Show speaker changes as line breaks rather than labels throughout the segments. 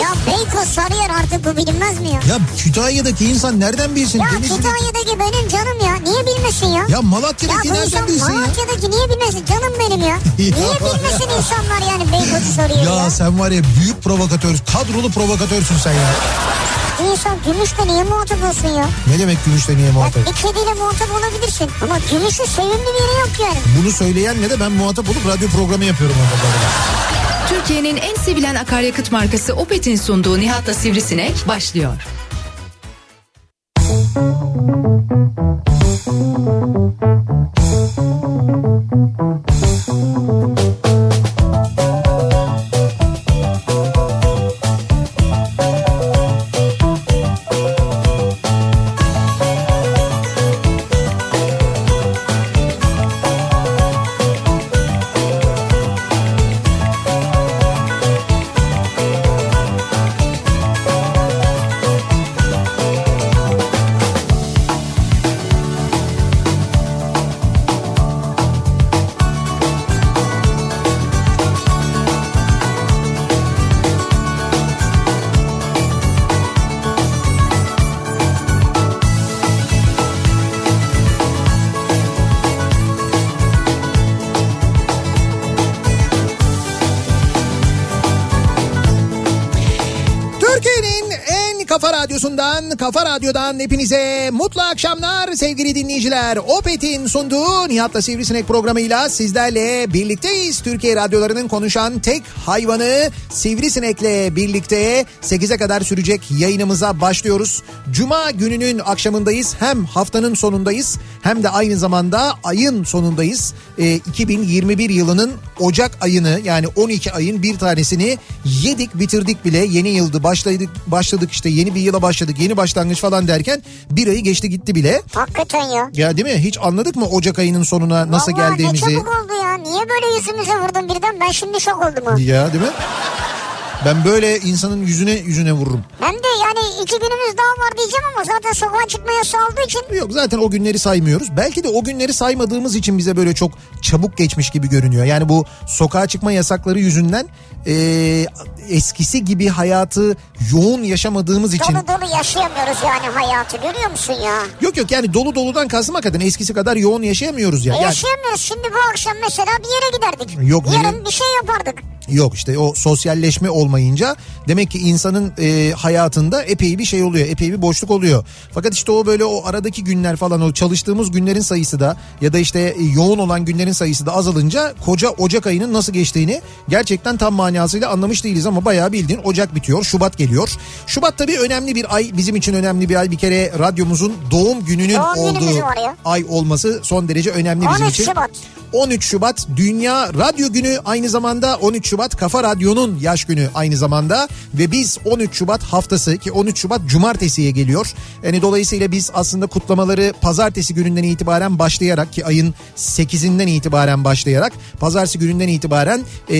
Ya Beykoz Sarıyer artık bu bilinmez mi ya?
Ya Kütahya'daki insan nereden bilsin?
Ya
Denizli-
Kütahya'daki benim canım ya. Niye bilmesin ya?
Ya Malatya'daki
Ya
nereden bilsin ya?
Malatya'daki niye bilmesin? Canım benim ya. Niye bilmesin insanlar yani Beykoz'u soruyor ya?
Ya sen var ya büyük provokatör, kadrolu provokatörsün sen ya.
Bir insan gümüşle niye muhatap olsun ya?
Ne demek gümüşle niye
Ya
muhatap?
bir kediyle muhatap olabilirsin. Ama gümüşün sevimli bir yeri yok yani.
Bunu söyleyenle de ben muhatap olup radyo programı yapıyorum.
Türkiye'nin en sevilen akaryakıt markası Opet'in sunduğu Nihat'la Sivrisinek başlıyor.
Türkiye'nin radyodan hepinize mutlu akşamlar sevgili dinleyiciler. Opet'in sunduğu Nihat'la Sivrisinek programıyla sizlerle birlikteyiz. Türkiye radyolarının konuşan tek hayvanı Sivrisinek'le birlikte 8'e kadar sürecek yayınımıza başlıyoruz. Cuma gününün akşamındayız. Hem haftanın sonundayız hem de aynı zamanda ayın sonundayız. Ee, 2021 yılının Ocak ayını yani 12 ayın bir tanesini yedik bitirdik bile. Yeni yıldı başladık başladık işte yeni bir yıla başladık yeni başlangıç falan derken bir ayı geçti gitti bile.
Hakikaten ya.
Ya değil mi? Hiç anladık mı Ocak ayının sonuna nasıl
Vallahi
geldiğimizi?
ne çabuk oldu ya. Niye böyle yüzümüze vurdun birden? Ben şimdi şok oldum ha.
Ya değil mi? Ben böyle insanın yüzüne yüzüne vururum.
Hem de yani iki günümüz daha var diyeceğim ama zaten sokağa çıkma yasağı olduğu için
Yok zaten o günleri saymıyoruz. Belki de o günleri saymadığımız için bize böyle çok çabuk geçmiş gibi görünüyor. Yani bu sokağa çıkma yasakları yüzünden e, eskisi gibi hayatı yoğun yaşamadığımız için.
dolu dolu yaşayamıyoruz yani hayatı görüyor musun ya?
Yok yok yani dolu doludan kastım hakikaten eskisi kadar yoğun yaşayamıyoruz ya.
E
Yani,
yaşayamıyoruz. Şimdi bu akşam mesela bir yere giderdik.
Yok,
Yarın
nereye?
bir şey yapardık.
Yok işte o sosyalleşme olmayınca demek ki insanın e, hayatında epey bir şey oluyor. Epey bir boşluk oluyor. Fakat işte o böyle o aradaki günler falan o çalıştığımız günlerin sayısı da ya da işte e, yoğun olan günlerin sayısı da azalınca koca Ocak ayının nasıl geçtiğini gerçekten tam manasıyla anlamış değiliz ama bayağı bildiğin Ocak bitiyor. Şubat geliyor. Şubat tabii önemli bir ay. Bizim için önemli bir ay. Bir kere radyomuzun doğum gününün
Doğum
olduğu ay olması son derece önemli bizim
13
için.
Şubat.
13 Şubat Dünya Radyo Günü aynı zamanda 13 Şubat Kafa Radyo'nun yaş günü aynı zamanda ve biz 13 Şubat haftası ki 13 Şubat cumartesiye geliyor. Yani dolayısıyla biz aslında kutlamaları pazartesi gününden itibaren başlayarak ki ayın 8'inden itibaren başlayarak pazartesi gününden itibaren e,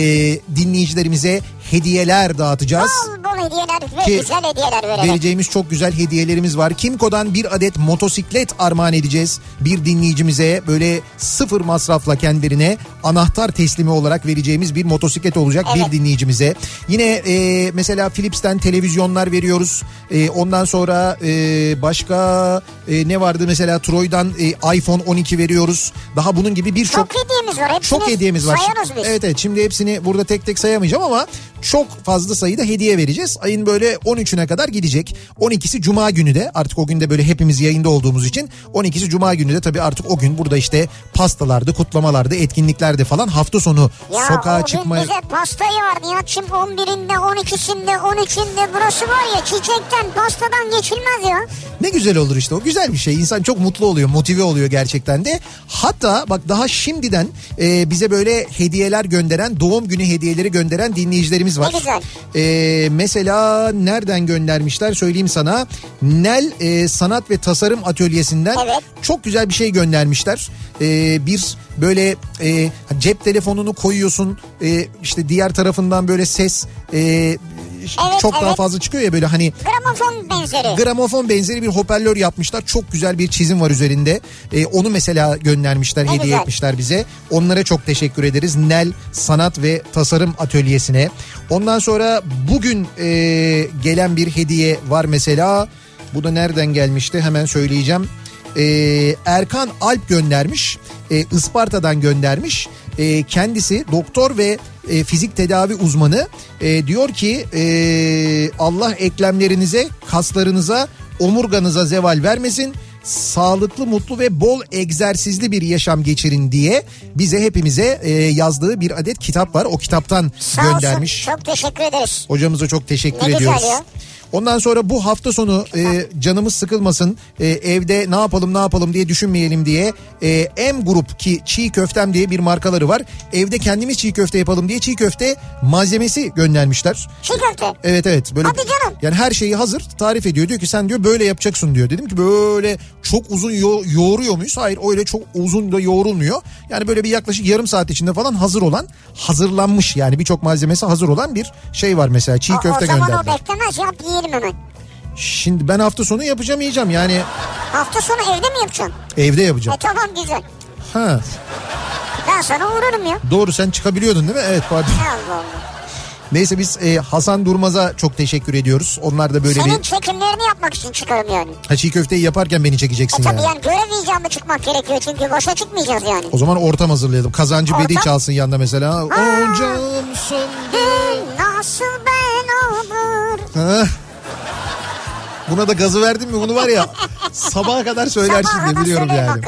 dinleyicilerimize hediyeler dağıtacağız.
Bol bol hediyeler ve
Ki
güzel hediyeler verelim.
Vereceğimiz çok güzel hediyelerimiz var. Kimco'dan bir adet motosiklet armağan edeceğiz. Bir dinleyicimize böyle sıfır masrafla kendilerine anahtar teslimi olarak vereceğimiz bir motosiklet olacak
Evet.
bir dinleyicimize. Yine e, mesela Philips'ten televizyonlar veriyoruz. E, ondan sonra e, başka e, ne vardı mesela Troy'dan e, iPhone 12 veriyoruz. Daha bunun gibi birçok
Çok hediyemiz var. Hepsini
çok hediyemiz var.
Biz.
Evet evet şimdi hepsini burada tek tek sayamayacağım ama çok fazla sayıda hediye vereceğiz. Ayın böyle 13'üne kadar gidecek. 12'si cuma günü de artık o günde böyle hepimiz yayında olduğumuz için 12'si cuma günü de tabii artık o gün burada işte pastalardı, kutlamalardı, etkinliklerde falan hafta sonu
Ya
sokağa çıkmaya...
gün bize pastayı var Nihat'cığım 11'inde 12'sinde 13'ünde burası var ya çiçekten pastadan geçilmez ya.
Ne güzel olur işte o güzel bir şey. İnsan çok mutlu oluyor, motive oluyor gerçekten de. Hatta bak daha şimdiden e, bize böyle hediyeler gönderen, doğum günü hediyeleri gönderen dinleyicilerimiz var.
Ne güzel.
E, mesela nereden göndermişler söyleyeyim sana. Nel e, Sanat ve Tasarım Atölyesi'nden
Evet.
çok güzel bir şey göndermişler. E, bir böyle e, Cep telefonunu koyuyorsun e, işte diğer tarafından böyle ses e, çok daha
evet.
fazla çıkıyor ya böyle hani
Gramofon benzeri.
gramofon benzeri bir hoparlör yapmışlar. Çok güzel bir çizim var üzerinde. Ee, onu mesela göndermişler,
Ne
hediye
güzel.
etmişler bize. Onlara çok teşekkür ederiz. Nel Sanat ve Tasarım Atölyesi'ne. Ondan sonra bugün e, gelen bir hediye var mesela. Bu da nereden gelmişti hemen söyleyeceğim. Ee, Erkan Alp göndermiş. Ee, Isparta'dan göndermiş. Ee, kendisi doktor ve e, fizik tedavi uzmanı. Ee, diyor ki e, Allah eklemlerinize, kaslarınıza, omurganıza zeval vermesin. Sağlıklı, mutlu ve bol egzersizli bir yaşam geçirin diye bize hepimize e, yazdığı bir adet kitap var. O kitaptan
Sağ
göndermiş.
olsun çok teşekkür ederiz.
Hocamıza çok teşekkür
Ne güzel
ediyoruz.
ya.
Ondan sonra bu hafta sonu e, canımız sıkılmasın e, evde ne yapalım ne yapalım diye düşünmeyelim diye e, M Grup ki çiğ köftem diye bir markaları var. Evde kendimiz çiğ köfte yapalım diye çiğ köfte malzemesi göndermişler.
Çiğ köfte.
Evet evet böyle
Hadi canım.
yani her şeyi hazır tarif ediyor diyor ki sen diyor böyle yapacaksın diyor. Dedim ki böyle çok uzun yo- yoğuruyor muyuz? Hayır öyle çok uzun da yoğrulmuyor. Yani böyle bir yaklaşık yarım saat içinde falan hazır olan hazırlanmış yani birçok malzemesi hazır olan bir şey var mesela çiğ
O,
köfte
o zaman
gönderdiler.
o beklemez yap yiyelim hemen.
Şimdi ben hafta sonu yapacağım yiyeceğim yani
Hafta sonu evde mi yapacaksın?
evde
E
yapacağım.
tamam güzel.
Ha
Ben sana uğrarım ya.
doğru sen çıkabiliyordun değil mi? Evet pardon.
Allah Allah.
Neyse biz e, Hasan Durmaz'a çok teşekkür ediyoruz. Onlar da böyle
Senin
bir
çekimlerini yapmak için çıkarım yani.
ha, çiğ köfteyi yaparken beni
E
çekeceksin
tabii
yani.
yani görev icabı çıkmak gerekiyor çünkü boşa çıkmayacağız yani.
O zaman ortam hazırlayalım. Kazancı
Ortam?
Bedi çalsın yanında mesela. Ocağım söndü.
Nasıl ben olur.
Heh. Buna da gazı verdin mi bunu var ya sabaha kadar söylersin
Sabaha
diye biliyorum yani.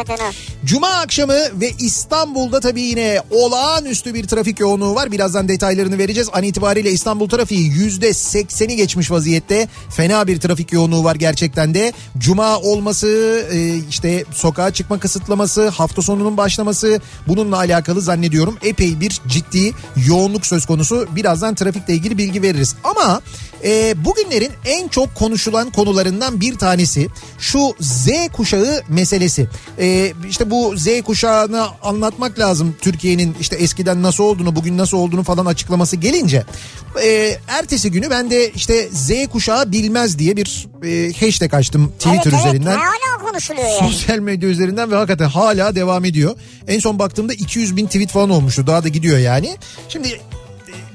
Cuma akşamı ve İstanbul'da tabii yine olağanüstü bir trafik yoğunluğu var. Birazdan detaylarını vereceğiz. An itibariyle İstanbul trafiği yüzde sekseni geçmiş vaziyette. Fena bir trafik yoğunluğu var gerçekten de. Cuma olması, e, işte sokağa çıkma kısıtlaması, hafta sonunun başlaması bununla alakalı zannediyorum epey bir ciddi yoğunluk söz konusu. Birazdan trafikle ilgili bilgi veririz. Ama e, bugünlerin en çok konuşulan konularından bir tanesi şu Z kuşağı meselesi. E, işte bu Z kuşağını anlatmak lazım Türkiye'nin işte eskiden nasıl olduğunu bugün nasıl olduğunu falan açıklaması gelince. E, ertesi günü ben de işte Z kuşağı bilmez diye bir e, hashtag açtım Twitter
evet,
üzerinden.
Evet hala konuşuluyor yani.
Sosyal medya üzerinden ve hakikaten hala devam ediyor. En son baktığımda 200 bin tweet falan olmuştu. Daha da gidiyor yani. Şimdi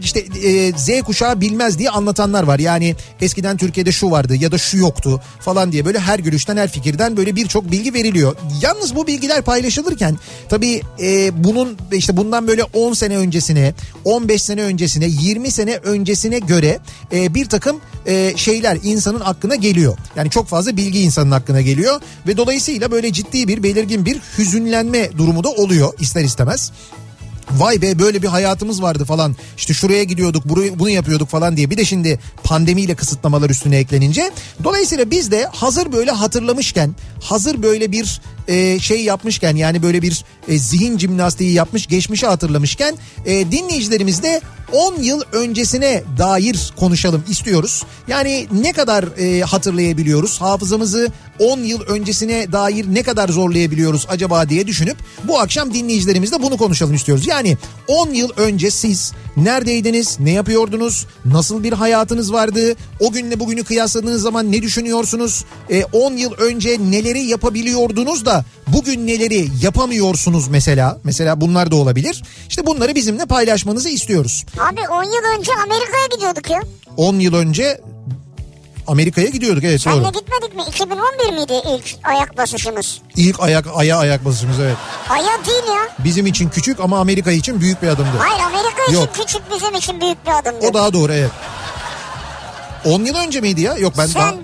işte e, Z kuşağı bilmez diye anlatanlar var. Yani eskiden Türkiye'de şu vardı ya da şu yoktu falan diye böyle her görüşten her fikirden böyle birçok bilgi veriliyor. Yalnız bu bilgiler paylaşılırken tabii e, bunun işte bundan böyle 10 sene öncesine, 15 sene öncesine, 20 sene öncesine göre e, bir takım e, şeyler insanın aklına geliyor. Yani çok fazla bilgi insanın aklına geliyor ve dolayısıyla böyle ciddi bir belirgin bir hüzünlenme durumu da oluyor ister istemez vay be böyle bir hayatımız vardı falan. İşte şuraya gidiyorduk burayı, bunu yapıyorduk falan diye. Bir de şimdi pandemiyle kısıtlamalar üstüne eklenince. Dolayısıyla biz de hazır böyle hatırlamışken hazır böyle bir e, şey yapmışken yani böyle bir e, zihin jimnastiği yapmış geçmişi hatırlamışken e, dinleyicilerimizle 10 yıl öncesine dair konuşalım istiyoruz. Yani ne kadar e, hatırlayabiliyoruz? Hafızamızı 10 yıl öncesine dair ne kadar zorlayabiliyoruz acaba diye düşünüp bu akşam dinleyicilerimizle bunu konuşalım istiyoruz. Yani 10 yıl önce siz neredeydiniz? Ne yapıyordunuz? Nasıl bir hayatınız vardı? O günle bugünü kıyasladığınız zaman ne düşünüyorsunuz? E, 10 yıl önce neleri yapabiliyordunuz da bugün neleri yapamıyorsunuz mesela? Mesela bunlar da olabilir. İşte bunları bizimle paylaşmanızı istiyoruz.
Abi 10 yıl önce Amerika'ya gidiyorduk ya.
10 yıl önce Amerika'ya gidiyorduk evet
Senle
doğru.
gitmedik mi? 2011 miydi ilk ayak basışımız?
İlk ayak aya ayak basışımız evet.
Aya değil ya.
Bizim için küçük ama Amerika için büyük bir adımdı.
Hayır Amerika için
Yok.
küçük bizim için büyük bir adımdı.
O daha doğru evet. 10 yıl önce miydi ya? Yok ben
Sen
daha...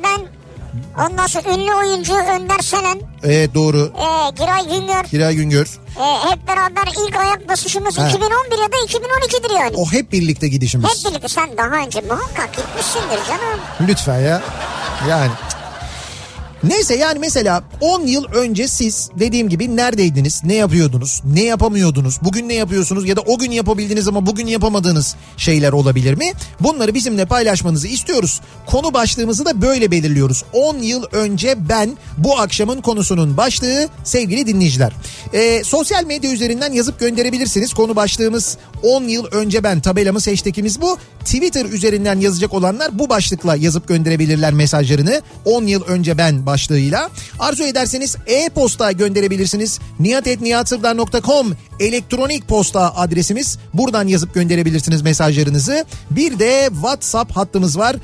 ondan sonra ünlü oyuncu Önder Selen,
Evet doğru.
e, Giray Güngör
Giray Güngör.
e, hep beraber ilk ayak basışımız
He.
2011 ya da 2012'dir yani.
O hep birlikte gidişimiz.
Hep birlikte sen daha önce muhakkak gitmişsindir canım.
Lütfen ya. Yani. Neyse yani mesela 10 yıl önce siz dediğim gibi neredeydiniz? Ne yapıyordunuz? Ne yapamıyordunuz? Bugün ne yapıyorsunuz? Ya da o gün yapabildiniz ama bugün yapamadığınız şeyler olabilir mi? Bunları bizimle paylaşmanızı istiyoruz. Konu başlığımızı da böyle belirliyoruz. 10 yıl önce ben bu akşamın konusunun başlığı sevgili dinleyiciler. Ee, sosyal medya üzerinden yazıp gönderebilirsiniz. Konu başlığımız 10 yıl önce ben tabelamız hashtagimiz bu. Twitter üzerinden yazacak olanlar bu başlıkla yazıp gönderebilirler mesajlarını. 10 yıl önce ben başlığıyla. Arzu ederseniz e-posta gönderebilirsiniz. niyatetniyatsırdar.com elektronik posta adresimiz. Buradan yazıp gönderebilirsiniz mesajlarınızı. Bir de WhatsApp hattımız var.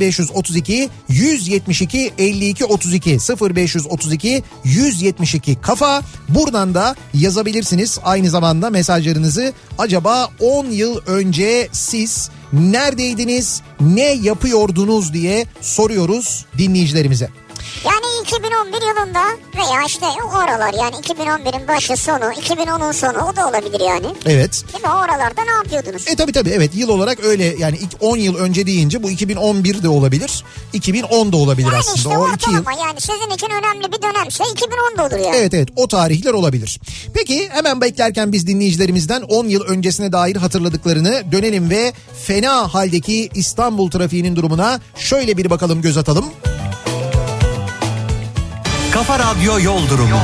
0532 172 52 32 0532 172 kafa. Buradan da yazabilirsiniz aynı zamanda mesajlarınızı. Acaba 10 yıl önce siz neredeydiniz, ne yapıyordunuz diye soruyoruz dinleyicilerimize.
Yani 2011 yılında veya işte o aralar yani 2011'in başı sonu 2010'un sonu o da olabilir yani.
Evet.
Değil mi? O aralarda ne yapıyordunuz?
E tabi tabi evet yıl olarak öyle yani ilk 10 yıl önce deyince bu 2011 de olabilir 2010 da olabilir
yani
aslında
işte
o iki yıl.
yani sizin için önemli bir dönemse 2010'da olur yani.
Evet evet o tarihler olabilir. Peki hemen beklerken biz dinleyicilerimizden 10 yıl öncesine dair hatırladıklarını dönelim ve fena haldeki İstanbul trafiğinin durumuna şöyle bir bakalım göz atalım.
Kafa Radyo Yol Durumu.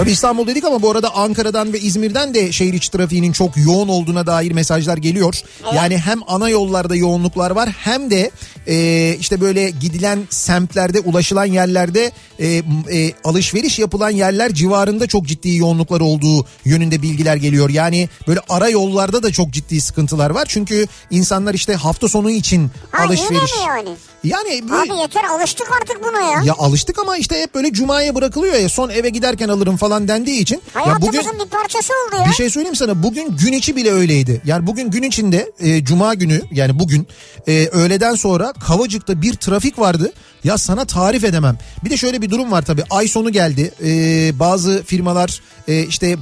Tabii İstanbul dedik ama bu arada Ankara'dan ve İzmir'den de şehir içi trafiğinin çok yoğun olduğuna dair mesajlar geliyor. Yani hem ana yollarda yoğunluklar var hem de e, işte böyle gidilen semtlerde ulaşılan yerlerde e, e, alışveriş yapılan yerler civarında çok ciddi yoğunluklar olduğu yönünde bilgiler geliyor. Yani böyle ara yollarda da çok ciddi sıkıntılar var. Çünkü insanlar işte hafta sonu için
Ha
alışveriş.
yani?
Yani böyle-
Abi yeter alıştık artık buna ya.
ya alıştık ama işte hep böyle cumaya bırakılıyor ya son eve giderken alırım falan dendiği için. Ya
Hayatımızın bir parçası oldu ya.
bir şey söyleyeyim sana bugün gün içi bile öyleydi. Yani bugün gün içinde e, cuma günü yani bugün e, öğleden sonra Kavacık'ta bir trafik vardı. Ya sana tarif edemem. Bir de şöyle bir durum var tabii. Ay sonu geldi. E, bazı firmalar e, işte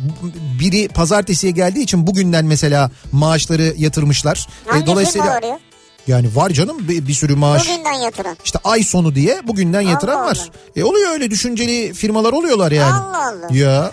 biri pazartesiye geldiği için bugünden mesela maaşları yatırmışlar. E,
Hangi firma arıyor?
Yani var canım bir, bir sürü maaş.
Bugünden yatıran.
İşte ay sonu diye bugünden yatıran
Allah
var. E oluyor öyle düşünceli firmalar oluyorlar yani.
Allah Allah.
Ya.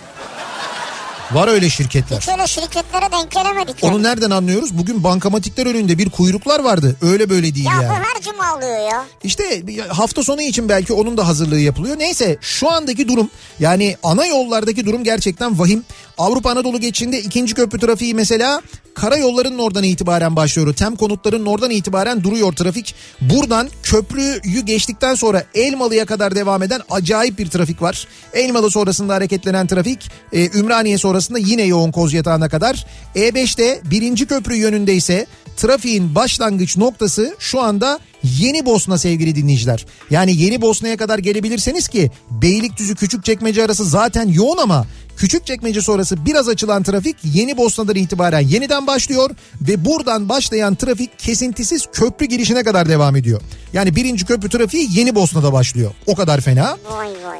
Var öyle şirketler.
Hiç öyle şirketlere denk gelemedik yani.
Onu nereden anlıyoruz? Bugün bankamatikler önünde bir kuyruklar vardı. Öyle böyle değil
Ya
yani.
bu her cuma oluyor ya.
İşte hafta sonu için belki onun da hazırlığı yapılıyor. Neyse şu andaki durum yani ana yollardaki durum gerçekten vahim. Avrupa Anadolu geçişinde ikinci köprü trafiği mesela karayollarının oradan itibaren başlıyor. Tem konutlarının oradan itibaren duruyor trafik. Buradan köprüyü geçtikten sonra Elmalı'ya kadar devam eden acayip bir trafik var. Elmalı sonrasında hareketlenen trafik e, Ümraniye sonrasında yine yoğun koz yatağına kadar. E5'te birinci köprü yönünde ise trafiğin başlangıç noktası şu anda Yeni Bosna sevgili dinleyiciler. Yani Yeni Bosna'ya kadar gelebilirseniz ki Beylikdüzü Küçükçekmece arası zaten yoğun ama Küçükçekmece sonrası biraz açılan trafik Yeni Bosna'dan itibaren yeniden başlıyor ve buradan başlayan trafik kesintisiz köprü girişine kadar devam ediyor. Yani birinci köprü trafiği Yeni Bosna'da başlıyor. O kadar fena.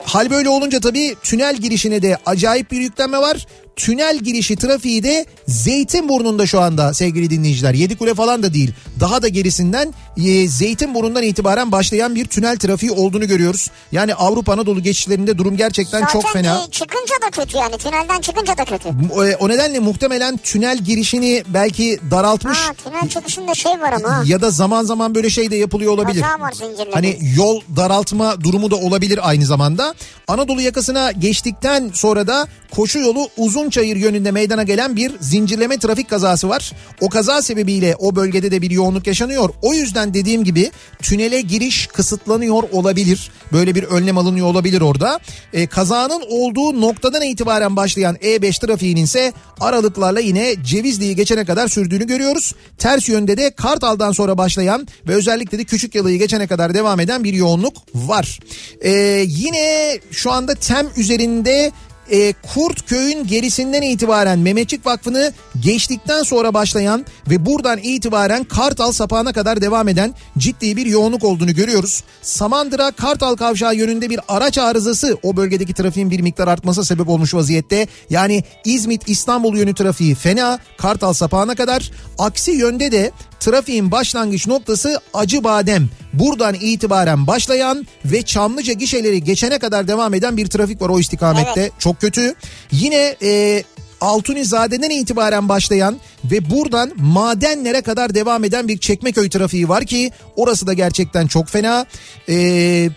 Hal böyle olunca tabii tünel girişine de acayip bir yüklenme var. Tünel girişi trafiği de Zeytinburnu'nda şu anda sevgili dinleyiciler. Yedikule falan da değil. Daha da gerisinden e, Zeytinburnu'ndan itibaren başlayan bir tünel trafiği olduğunu görüyoruz. Yani Avrupa Anadolu geçişlerinde durum gerçekten
Zaten
çok fena.
e, çıkınca da kötü yani tünelden çıkınca da kötü.
O, e, o nedenle muhtemelen tünel girişini belki daraltmış.
Ha tünel çıkışında şey var ama.
Ya da zaman zaman böyle şey de yapılıyor olabilir.
Var.
Hani yol daraltma durumu da olabilir aynı zamanda. Anadolu yakasına geçtikten sonra da koşu yolu Uzunçayır yönünde meydana gelen bir zincirleme trafik kazası var. O kaza sebebiyle o bölgede de bir yoğunluk yaşanıyor. O yüzden dediğim gibi tünele giriş kısıtlanıyor olabilir. Böyle bir önlem alınıyor olabilir orada. E, kazanın olduğu noktadan itibaren başlayan E5 trafiğinin ise aralıklarla yine Cevizli'yi geçene kadar sürdüğünü görüyoruz. Ters yönde de Kartal'dan sonra başlayan ve özellikle de Küçük Yalı'yı geçene kadar devam eden bir yoğunluk var. E, yine şu anda Tem üzerinde e, Kurtköy'ün gerisinden itibaren Mehmetçik Vakfı'nı geçtikten sonra başlayan ve buradan itibaren Kartal sapağına kadar devam eden ciddi bir yoğunluk olduğunu görüyoruz. Samandıra Kartal kavşağı yönünde bir araç arızası o bölgedeki trafiğin bir miktar artması sebep olmuş vaziyette. Yani İzmit İstanbul yönü trafiği fena Kartal sapağına kadar. Aksi yönde de trafiğin başlangıç noktası Acıbadem. Buradan itibaren başlayan ve Çamlıca gişeleri geçene kadar devam eden bir trafik var o istikamette.
Evet.
Çok kötü. Yine e, Altunizade'den itibaren başlayan ve buradan madenlere kadar devam eden bir Çekmeköy trafiği var ki orası da gerçekten çok fena. Eee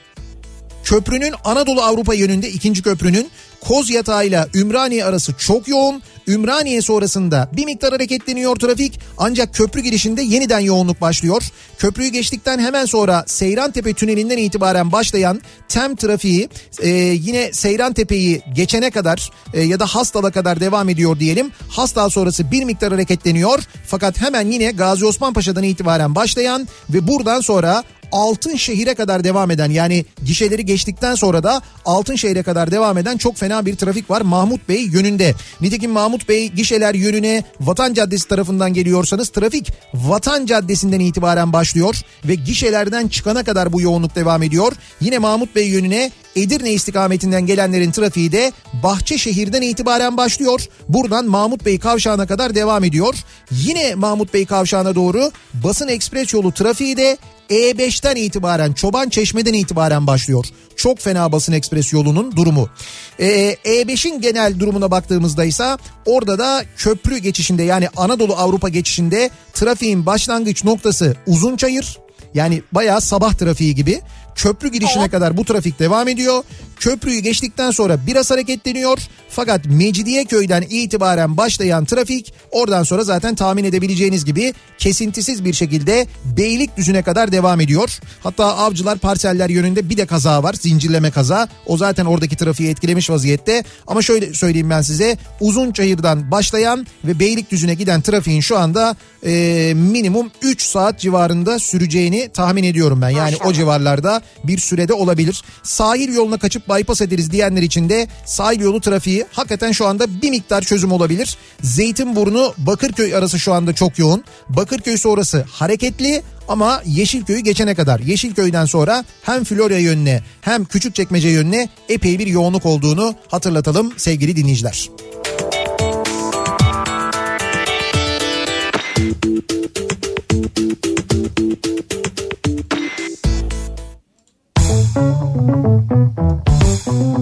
Köprünün Anadolu Avrupa yönünde ikinci köprünün Koz yatağıyla Ümraniye arası çok yoğun. Ümraniye sonrasında bir miktar hareketleniyor trafik ancak köprü girişinde yeniden yoğunluk başlıyor. Köprüyü geçtikten hemen sonra Seyrantepe tünelinden itibaren başlayan tem trafiği e, yine Seyrantepe'yi geçene kadar e, ya da Hastal'a kadar devam ediyor diyelim. Hastal sonrası bir miktar hareketleniyor fakat hemen yine Gazi Osman Paşa'dan itibaren başlayan ve buradan sonra Altınşehir'e kadar devam eden yani gişeleri geçtikten sonra da Altınşehir'e kadar devam eden çok fena bir trafik var Mahmut Bey yönünde. Nitekim Mahmut Bey gişeler yönüne Vatan Caddesi tarafından geliyorsanız trafik Vatan Caddesi'nden itibaren başlıyor ve gişelerden çıkana kadar bu yoğunluk devam ediyor. Yine Mahmut Bey yönüne Edirne istikametinden gelenlerin trafiği de Bahçeşehir'den itibaren başlıyor. Buradan Mahmut Bey kavşağına kadar devam ediyor. Yine Mahmut Bey kavşağına doğru basın ekspres yolu trafiği de E5'ten itibaren Çoban Çeşme'den itibaren başlıyor. Çok fena basın ekspres yolunun durumu. Ee, E5'in genel durumuna baktığımızda ise orada da köprü geçişinde yani Anadolu Avrupa geçişinde trafiğin başlangıç noktası Uzunçayır. Yani bayağı sabah trafiği gibi. Köprü girişine kadar bu trafik devam ediyor. Köprüyü geçtikten sonra biraz hareketleniyor. Fakat Mecidiyeköy'den itibaren başlayan trafik oradan sonra zaten tahmin edebileceğiniz gibi kesintisiz bir şekilde Beylikdüzü'ne kadar devam ediyor. Hatta Avcılar Parseller yönünde bir de kaza var. Zincirleme kaza. O zaten oradaki trafiği etkilemiş vaziyette. Ama şöyle söyleyeyim ben size. Uzunçayır'dan başlayan ve Beylikdüzü'ne giden trafiğin şu anda e, minimum 3 saat civarında süreceğini tahmin ediyorum ben. Yani o
Maşallah.
civarlarda bir sürede olabilir. Sahil yoluna kaçıp bypass ederiz diyenler için de sahil yolu trafiği hakikaten şu anda bir miktar çözüm olabilir. Zeytinburnu Bakırköy arası şu anda çok yoğun. Bakırköy sonrası hareketli ama Yeşilköy'ü geçene kadar Yeşilköy'den sonra hem Florya yönüne hem Küçükçekmece yönüne epey bir yoğunluk olduğunu hatırlatalım sevgili dinleyiciler. Kafa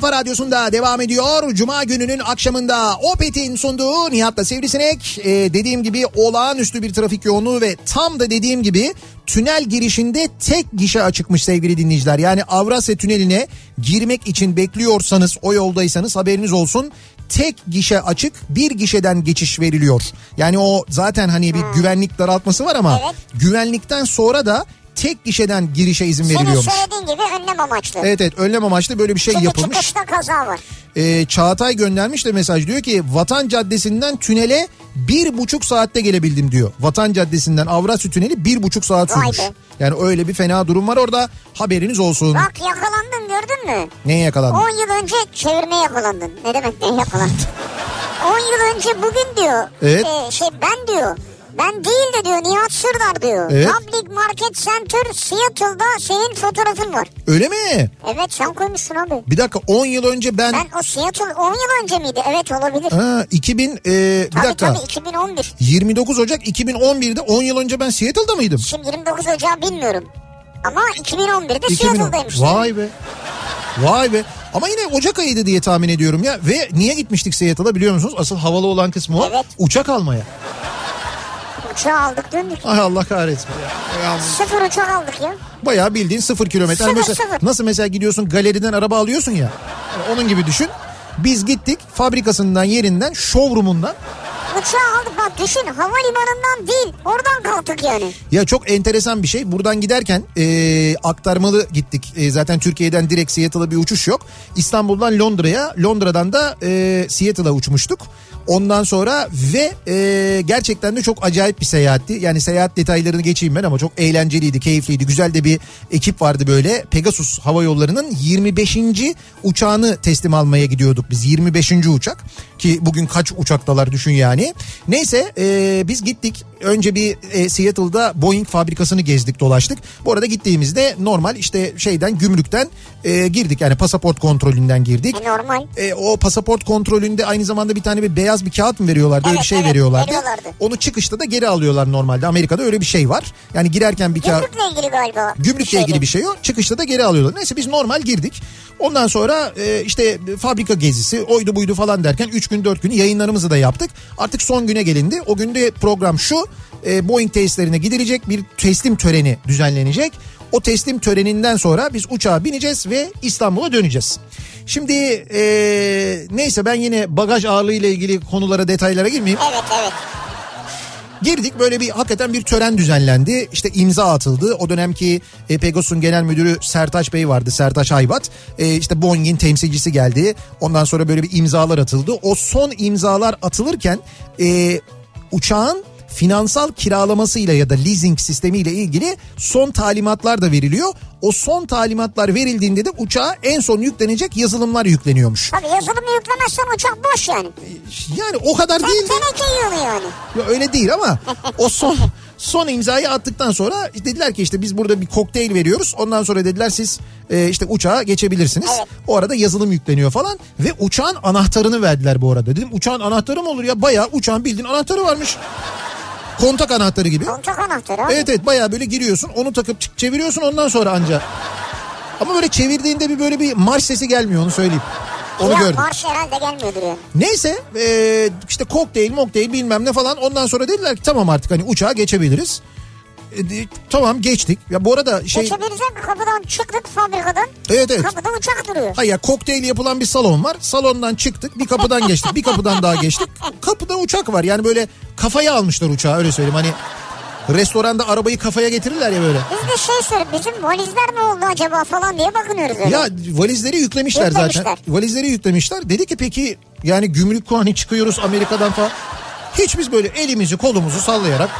kafa radyosunda devam ediyor. Cuma gününün akşamında Opet'in sunduğu Nihat'la Sivrisinek. Ee, dediğim gibi olağanüstü bir trafik yoğunluğu ve tam da dediğim gibi tünel girişinde tek gişe açıkmış sevgili dinleyiciler. Yani Avrasya Tüneli'ne girmek için bekliyorsanız o yoldaysanız haberiniz olsun. Tek gişe açık bir gişeden geçiş veriliyor. Yani o zaten hani bir güvenlik daraltması var ama
Evet.
güvenlikten sonra da tek gişeden girişe izin
Senin
veriliyormuş.
söylediğin gibi önlem amaçlı.
Evet evet önlem amaçlı böyle bir şey
Çünkü
yapılmış.
çıkışta kaza var.
Ee, Çağatay göndermiş de mesaj diyor ki Vatan Caddesi'nden tünele bir buçuk saatte gelebildim diyor. Vatan Caddesi'nden Avrasya Tüneli bir buçuk saat
Vay
sürmüş.
be.
Yani öyle bir fena durum var orada haberiniz olsun.
Bak yakalandın gördün mü?
Neye yakalandın?
10 yıl önce çevirmeye yakalandın. Ne demek ne yakalandın? 10 yıl önce bugün diyor.
Evet.
e, şey ben diyor. Ben değil de diyor Nihat Sırdar diyor.
Evet.
Public Market Center Seattle'da senin fotoğrafın var.
Öyle mi?
Evet sen koymuşsun abi.
Bir dakika 10 yıl önce ben...
Ben o Seattle 10 yıl önce miydi? Evet olabilir.
Ha, 2000 e, bir
tabii
dakika
tabii 2011.
29 Ocak 2011'de 10 yıl önce ben Seattle'da mıydım?
Şimdi 29 Ocağı bilmiyorum. Ama 2011'de
2010.
Seattle'daymış.
Vay be. Vay be. Ama yine Ocak ayıydı diye tahmin ediyorum ya. Ve niye gitmiştik Seattle'a biliyor musunuz? Asıl havalı olan kısmı o.
Evet.
Uçak almaya.
Uçağı aldık döndük.
Ay Allah kahretsin ya.
Sıfır uçak aldık ya.
Bayağı bildiğin sıfır kilometre.
Sıfır,
mesela-
sıfır.
Nasıl mesela gidiyorsun galeriden araba alıyorsun ya. Onun gibi düşün. Biz gittik fabrikasından yerinden showroom'undan
Uçağı aldık bak düşün havalimanından değil oradan kalktık yani.
Ya çok enteresan bir şey. Buradan giderken e, aktarmalı gittik. E, zaten Türkiye'den direkt Seattle'a bir uçuş yok. İstanbul'dan Londra'ya, Londra'dan da e, Seattle'a uçmuştuk. Ondan sonra ve e, gerçekten de çok acayip bir seyahatti. Yani seyahat detaylarını geçeyim ben ama çok eğlenceliydi, keyifliydi. Güzel de bir ekip vardı böyle. Pegasus Hava Yolları'nın 25. uçağını teslim almaya gidiyorduk biz. 25. uçak ki bugün kaç uçaktalar düşün yani. Neyse e, biz gittik. Önce bir e, Seattle'da Boeing fabrikasını gezdik dolaştık. Bu arada gittiğimizde normal işte şeyden gümrükten e, girdik. Yani pasaport kontrolünden girdik.
E, normal.
E, o pasaport kontrolünde aynı zamanda bir tane bir beyaz bir kağıt mı veriyorlardı? öyle
Evet,
bir şey
evet,
veriyorlardı.
veriyorlardı.
Onu çıkışta da geri alıyorlar normalde. Amerika'da öyle bir şey var. Yani girerken bir kağıt...
Gümrükle ilgili galiba.
Gümrükle ilgili bir şey yok. Çıkışta da geri alıyorlar. Neyse biz normal girdik. Ondan sonra e, işte fabrika gezisi oydu buydu falan derken 3 gün 4 gün yayınlarımızı da yaptık. Artık son güne gelindi. O günde program şu. E, Boeing tesislerine gidilecek bir teslim töreni düzenlenecek. O teslim töreninden sonra biz uçağa bineceğiz ve İstanbul'a döneceğiz. Şimdi e, neyse ben yine bagaj ağırlığı ile ilgili konulara detaylara girmeyeyim.
Evet evet.
Girdik böyle bir hakikaten bir tören düzenlendi. İşte imza atıldı. O dönemki e, Pegasus'un genel müdürü Sertaç Bey vardı. Sertaç Aybat. E, işte Boeing'in temsilcisi geldi. Ondan sonra böyle bir imzalar atıldı. O son imzalar atılırken e, uçağın finansal kiralamasıyla ya da leasing sistemiyle ilgili son talimatlar da veriliyor. O son talimatlar verildiğinde de uçağa en son yüklenecek yazılımlar yükleniyormuş.
Tabii yazılımı yüklemezsen uçak boş yani.
Yani o kadar
Tam
değil de
teneke yığını yani.
Ya öyle değil ama o son son imzayı attıktan sonra dediler ki işte biz burada bir kokteyl veriyoruz. Ondan sonra dediler siz e, işte uçağa geçebilirsiniz.
Evet.
O arada yazılım yükleniyor falan ve uçağın anahtarını verdiler bu arada. Dedim uçağın anahtarı mı olur ya? Bayağı uçağın bildiğin anahtarı varmış. Kontak anahtarı gibi.
Kontak anahtarı abi.
Evet evet bayağı böyle giriyorsun onu takıp çık- çeviriyorsun ondan sonra anca. Ama böyle çevirdiğinde bir böyle bir marş sesi gelmiyor onu söyleyeyim. Onu
ya
gördüm.
marş herhalde gelmiyordur yani.
Neyse e, işte kokteyl mokteyl bilmem ne falan ondan sonra dediler ki tamam artık hani uçağa geçebiliriz. E, de- tamam geçtik. Ya bu arada şey
Geçebiliriz kapıdan çıktık fabrikadan.
evet evet.
Kapıda uçak duruyor.
Hayır ya, kokteyl yapılan bir salon var. Salondan çıktık bir kapıdan geçtik bir kapıdan daha geçtik. Kapıda uçak var yani böyle kafaya almışlar uçağı öyle söyleyeyim hani restoranda arabayı kafaya getirirler ya böyle.
Biz de şey söyle bizim valizler ne oldu acaba falan diye bakınıyoruz öyle.
Ya valizleri yüklemişler,
Yüklemişler.
zaten. Valizleri yüklemişler. Dedi ki peki yani gümrük hani çıkıyoruz Amerika'dan falan. Hiç biz böyle elimizi kolumuzu sallayarak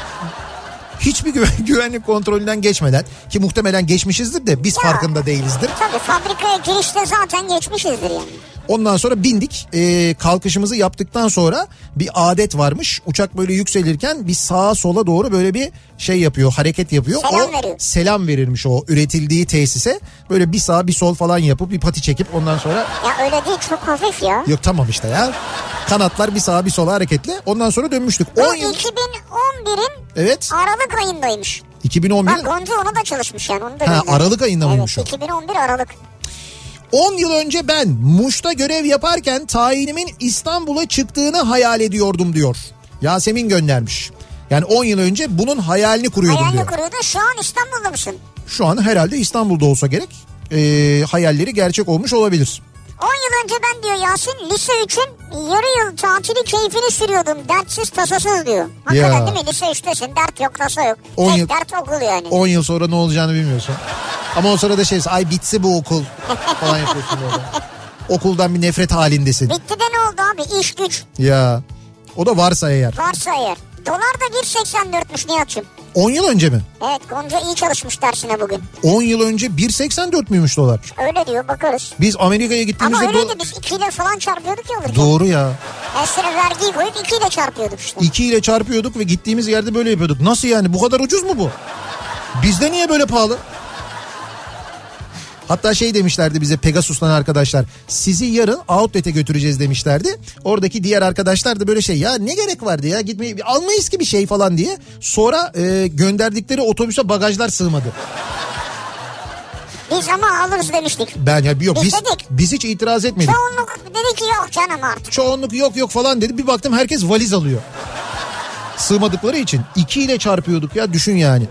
hiçbir güven- güvenlik kontrolünden geçmeden ki muhtemelen geçmişizdir de biz
Ya.
farkında değilizdir.
Tabii fabrikaya girişte zaten geçmişizdir yani.
Ondan sonra bindik. Ee, kalkışımızı yaptıktan sonra bir adet varmış. Uçak böyle yükselirken bir sağa sola doğru böyle bir şey yapıyor, hareket yapıyor.
Selam
o
veriyor.
selam verirmiş o üretildiği tesise. Böyle bir sağ bir sol falan yapıp bir pati çekip ondan sonra
Ya öyle değil çok hafif ya.
Yok tamam işte ya. Kanatlar bir sağa bir sola hareketli. Ondan sonra dönmüştük.
Bu
10 yıl.
2011'in
Evet.
Aralık ayındaymış.
2011.
Bak Gonca ona da çalışmış yani onu da
Ha,
bilmiyorum.
Aralık ayında mıymış o?
Evet 2011 Aralık.
10 yıl önce ben Muş'ta görev yaparken tayinimin İstanbul'a çıktığını hayal ediyordum diyor. Yasemin göndermiş. Yani 10 yıl önce bunun hayalini kuruyordum
Hayalini
diyor.
kuruyordu şu an İstanbul'da mısın?
Şu an herhalde İstanbul'da olsa gerek. Ee, hayalleri gerçek olmuş olabilir.
10 yıl önce ben diyor Yasin lise 3'ün yarı yıl tatili keyfini sürüyordum. Dertsiz tasasız diyor. Hakikaten
Ya.
değil mi? Lise 3'tesin dert yok tasa yok.
10
Tek
yıl-
dert okul yani.
10 yıl sonra ne olacağını bilmiyorsun. Ama o sırada şey ay bitse bu okul falan yapıyorsun böyle. Okuldan bir nefret halindesin.
Bitti de ne oldu abi? İş güç
Ya o da varsa eğer.
varsa eğer. Dolar da 1.84'müş Nihat'cığım.
10 yıl önce mi?
Evet Gonca iyi çalışmış dersine bugün.
10 yıl önce 1.84 müymüş dolar?
Öyle diyor bakarız.
Biz Amerika'ya
Ama
gittiğimizde... do-
öyleydi biz 2 ile falan çarpıyorduk ya alırken.
Doğru ya.
Ekstra vergiyi koyup 2 ile çarpıyorduk işte.
2 ile çarpıyorduk ve gittiğimiz yerde böyle yapıyorduk. Nasıl yani bu kadar ucuz mu bu? Bizde niye böyle pahalı? Hatta şey demişlerdi bize Pegasus'tan arkadaşlar. Sizi yarın outlet'e götüreceğiz demişlerdi. Oradaki diğer arkadaşlar da böyle şey ya ne gerek vardı ya gitmeyi almayız ki bir şey falan diye. Sonra e, gönderdikleri otobüse bagajlar sığmadı.
Biz ama alırız demiştik.
Ben ya yok
Biz
biz,
dedik.
biz hiç itiraz etmedik.
Çoğunluk dedi ki yok canım artık.
Çoğunluk yok yok falan dedi. Bir baktım herkes valiz alıyor. Sığmadıkları için 2 ile çarpıyorduk ya düşün yani.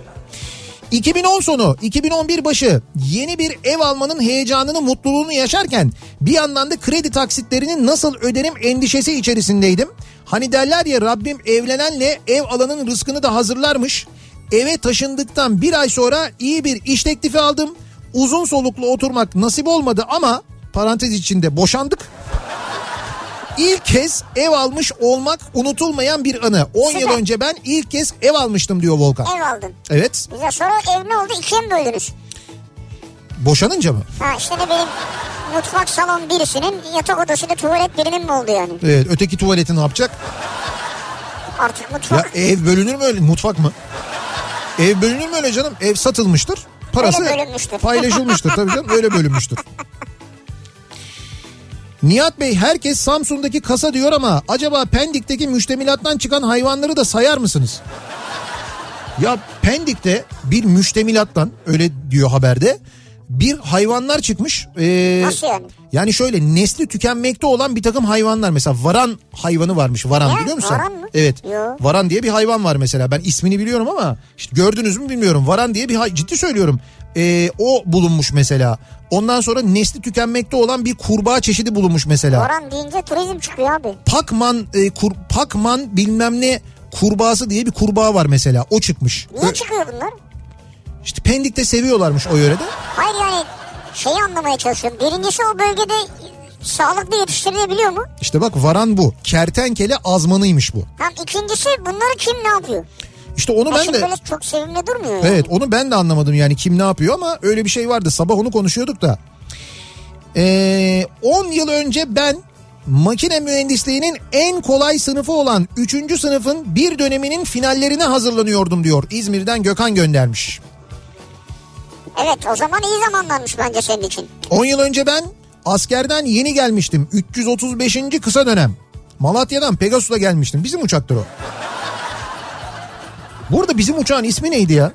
2010 sonu 2011 başı yeni bir ev almanın heyecanını mutluluğunu yaşarken bir yandan da kredi taksitlerini nasıl öderim endişesi içerisindeydim. Hani derler ya Rabbim evlenenle ev alanın rızkını da hazırlarmış. Eve taşındıktan bir ay sonra iyi bir iş teklifi aldım. Uzun soluklu oturmak nasip olmadı ama parantez içinde boşandık. İlk kez ev almış olmak unutulmayan bir anı. 10 yıl önce ben ilk kez ev almıştım diyor Volkan.
Ev aldın.
Evet.
Güzel sonra ev ne oldu? İkiye mi böldünüz?
Boşanınca mı?
Ha işte ne benim mutfak salon birisinin yatak odası da tuvalet birinin mi oldu yani?
Evet öteki tuvaleti ne yapacak?
Artık
Ya
mutfak.
ev bölünür mü öyle mutfak mı? Ev bölünür mü öyle canım? Ev satılmıştır. Parası
Öyle bölünmüştür.
paylaşılmıştır tabii canım öyle bölünmüştür. Nihat Bey herkes Samsun'daki kasa diyor ama acaba Pendik'teki müştemilattan çıkan hayvanları da sayar mısınız? Ya Pendik'te bir müştemilattan öyle diyor haberde bir hayvanlar çıkmış. Ee,
Nasıl yani?
Yani şöyle nesli tükenmekte olan bir takım hayvanlar mesela varan hayvanı varmış varan
Ya,
biliyor musun?
varan mı?
Evet.
Yo.
Varan diye bir hayvan var mesela ben ismini biliyorum ama işte gördünüz mü bilmiyorum. Varan diye bir hay- ciddi söylüyorum. Ee, o bulunmuş mesela. Ondan sonra nesli tükenmekte olan bir kurbağa çeşidi bulunmuş mesela.
Oran deyince turizm çıkıyor abi.
Pakman e, kur, Pakman bilmem ne kurbağası diye bir kurbağa var mesela. O çıkmış.
Niye
Ö-
çıkıyor bunlar?
İşte Pendik'te seviyorlarmış o yörede.
Hayır yani şeyi anlamaya çalışıyorum. Birincisi o bölgede sağlıklı yetiştirilebiliyor mu?
İşte bak varan bu. Kertenkele azmanıymış bu.
Hem ikincisi bunları kim ne yapıyor?
İşte onu ben de
böyle çok sevimli durmuyor yani.
Evet onu ben de anlamadım yani kim ne yapıyor ama öyle bir şey vardı. Sabah onu konuşuyorduk da. Ee, 10 yıl önce ben makine mühendisliğinin en kolay sınıfı olan 3. sınıfın bir döneminin finallerine hazırlanıyordum diyor. İzmir'den Gökhan göndermiş.
Evet o zaman iyi zamanlarmış bence senin için.
10 yıl önce ben askerden yeni gelmiştim. 335. kısa dönem. Malatya'dan Pegasus'la gelmiştim. Bizim uçaktır o. Burada bizim uçağın ismi neydi ya?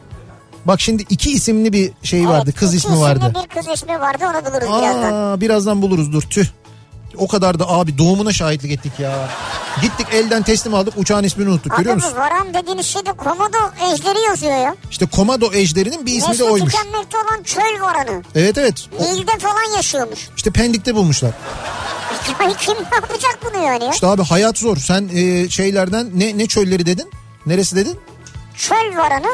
Bak şimdi iki isimli bir şey vardı.
Evet,
Kız
iki
ismi vardı.
bir kız ismi vardı onu buluruz birazdan.
Aa, birazdan buluruz dur tüh. O kadar da abi doğumuna şahitlik ettik ya. Gittik elden teslim aldık uçağın ismini unuttuk görüyor
Adı
musun?
bu varan dediğiniz şeyde komodo ejderi yazıyor ya.
İşte Komodo ejderinin bir ismi de
Nesli
oymuş.
tükenmekte olan çöl varanı.
Evet evet.
Nil'de falan yaşıyormuş.
işte Pendik'te bulmuşlar.
Yani kim yapacak bunu yani ya?
İşte abi hayat zor. Sen e, şeylerden ne ne çölleri dedin? Neresi dedin?
Çöl varanı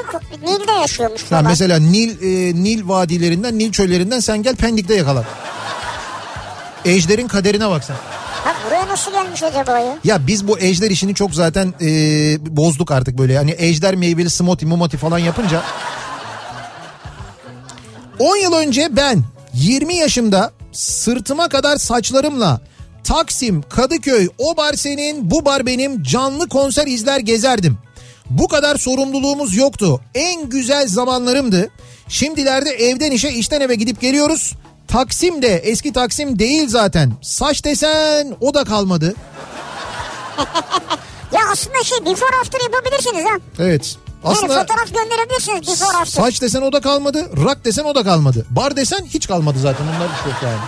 Nil'de yaşıyormuş
Ha,
falan.
mesela Nil e, Nil vadilerinden, Nil çöllerinden sen gel Pendik'te yakalan. Ejderin kaderine bak sen.
Ha, buraya nasıl gelmiş acaba ya?
Ya biz bu ejder işini çok zaten e, bozduk artık böyle. Yani ejder meyveli smoothie mumati falan yapınca. 10 yıl önce ben 20 yaşımda sırtıma kadar saçlarımla Taksim, Kadıköy, o bar senin, bu bar benim canlı konser izler gezerdim. Bu kadar sorumluluğumuz yoktu. En güzel zamanlarımdı. Şimdilerde evden işe işten eve gidip geliyoruz. Taksim de eski Taksim değil zaten. Saç desen o da kalmadı.
Ya aslında şey before after yapabilirsiniz ha.
Evet.
Yani
Aslında
fotoğraf gönderebilirsiniz before after.
saç desen o da kalmadı. Rak desen o da kalmadı. Bar desen hiç kalmadı zaten. Onlar hiç yok yani.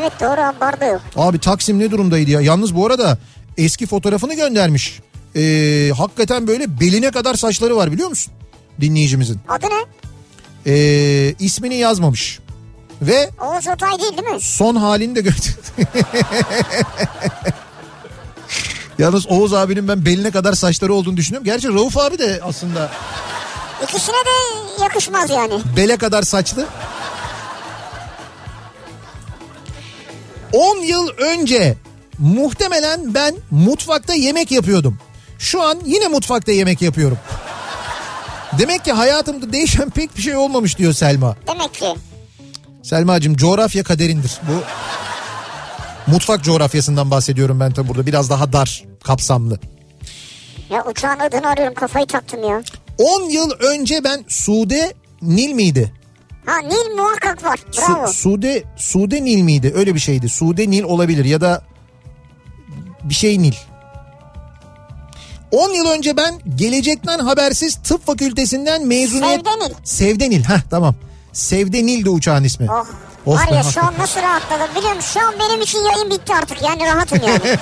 Evet doğru barda yok.
Abi Taksim ne durumdaydı ya? Yalnız bu arada eski fotoğrafını göndermiş. Ee, hakikaten böyle beline kadar saçları var biliyor musun? Dinleyicimizin.
Adı ne?
Ee, ismini yazmamış. Ve
Oğuz Otay değil değil mi?
son halini de gördüm. Yalnız Oğuz abinin ben beline kadar saçları olduğunu düşünüyorum. Gerçi Rauf abi de aslında
İkisine de yakışmaz yani.
bele kadar saçlı. 10 yıl önce muhtemelen ben mutfakta yemek yapıyordum. Şu an yine mutfakta yemek yapıyorum. Demek ki hayatımda değişen pek bir şey olmamış diyor Selma.
Demek ki.
Selma'cığım coğrafya kaderindir. Bu mutfak coğrafyasından bahsediyorum ben tabi burada. Biraz daha dar, kapsamlı.
Ya uçağın adını arıyorum kafayı taktım ya.
10 yıl önce ben Sude Nil miydi?
Ha Nil muhakkak var.
Su-
Bravo.
Sude Sude Nil miydi? Öyle bir şeydi. Sude Nil olabilir ya da bir şey Nil. 10 yıl önce ben gelecekten habersiz tıp fakültesinden mezuniyet...
Sevde Nil.
Sevde Nil. Heh tamam. Sevde Nil de uçağın ismi.
Oh.
Oh
Var ya şu an nasıl rahatladım biliyor musun? Şu an benim için yayın bitti artık yani rahatım yani.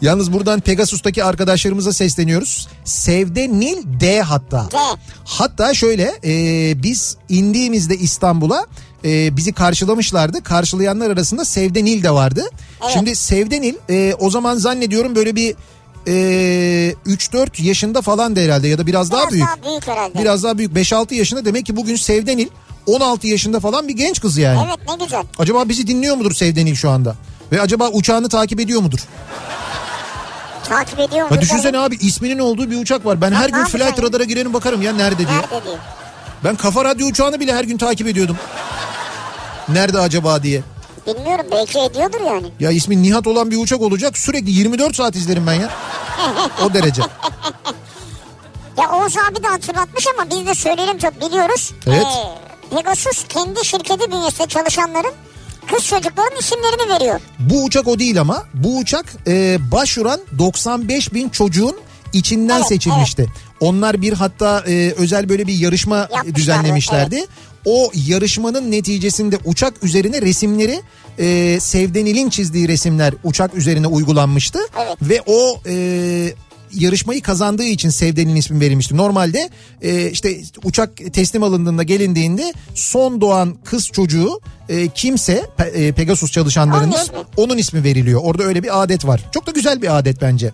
Yalnız buradan Pegasus'taki arkadaşlarımıza sesleniyoruz. Sevde Nil D hatta.
D.
Hatta şöyle e, biz indiğimizde İstanbul'a e, bizi karşılamışlardı. Karşılayanlar arasında Sevde Nil de vardı. Şimdi Sevde Nil e, o zaman zannediyorum böyle bir e, 3-4 yaşında falan da herhalde ya da biraz, daha
Biraz
büyük.
daha büyük herhalde.
Biraz daha büyük 5-6 yaşında demek ki bugün Sevde Nil 16 yaşında falan bir genç kız yani.
Evet ne güzel.
Acaba bizi dinliyor mudur Sevde Nil şu anda? Ve acaba uçağını takip ediyor mudur?
Takip ediyor
Ya
mu?
düşünsene abi isminin olduğu bir uçak var. Ben her
ne
gün flight
ya?
radara girerim bakarım ya nerede diye.
Nerede diyor.
Ben kafa radyo uçağını bile her gün takip ediyordum. Nerede acaba diye.
Bilmiyorum belki ediyordur yani.
Ya ismi Nihat olan bir uçak olacak sürekli 24 saat izlerim ben ya. O derece.
Ya Oğuz abi de hatırlatmış ama biz de söyleyelim tabii biliyoruz.
Evet.
Ee, Pegasus kendi şirketi bünyesinde çalışanların kız çocukların isimlerini veriyor.
Bu uçak o değil ama bu uçak e, başvuran 95 bin çocuğun içinden
Evet,
seçilmişti. Onlar bir hatta e, özel böyle bir yarışma
Yapmışlardı,
düzenlemişlerdi. O yarışmanın neticesinde uçak üzerine resimleri e, Sevdenil'in çizdiği resimler uçak üzerine uygulanmıştı.
Evet.
Ve o e, yarışmayı kazandığı için Sevden'in ismi verilmişti. Normalde e, işte uçak teslim alındığında gelindiğinde son doğan kız çocuğu e, kimse Pe- e, Pegasus
Onun ismi.
onun ismi veriliyor. Orada öyle bir adet var. Çok da güzel bir adet bence.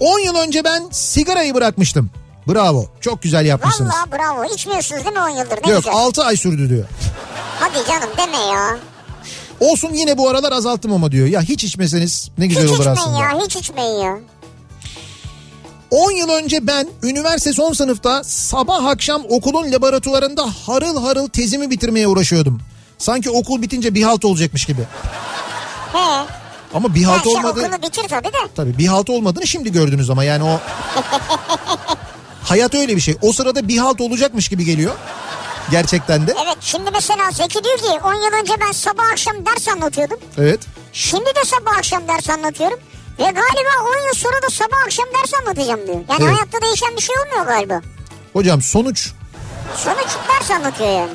10 yıl önce ben sigarayı bırakmıştım. Bravo. Çok güzel yapmışsınız.
Vallahi bravo. İçmiyorsunuz değil mi 10 yıldır? Ne
Yok
güzel.
6 ay sürdü diyor.
Hadi canım deme ya.
Olsun yine bu aralar azalttım ama diyor. Ya hiç içmeseniz ne güzel
hiç
olur
içmeyin
aslında.
ya hiç içmeyin ya.
10 yıl önce ben üniversite son sınıfta sabah akşam okulun laboratuvarında harıl harıl tezimi bitirmeye uğraşıyordum. Sanki okul bitince bir halt olacakmış gibi.
He.
Ama bir halt olmadı.
okulu bitir tabii de.
Tabii bir halt olmadığını şimdi gördünüz ama yani o... Hayat öyle bir şey. O sırada bir halt olacakmış gibi geliyor. Gerçekten de.
Evet şimdi mesela Zeki diyor ki 10 yıl önce ben sabah akşam ders anlatıyordum.
Evet.
Şimdi de sabah akşam ders anlatıyorum. Ve galiba 10 yıl sonra da sabah akşam ders anlatacağım diyor. Yani
Evet.
hayatta değişen bir şey olmuyor galiba.
Hocam sonuç
Sonuç ders anlatıyor yani.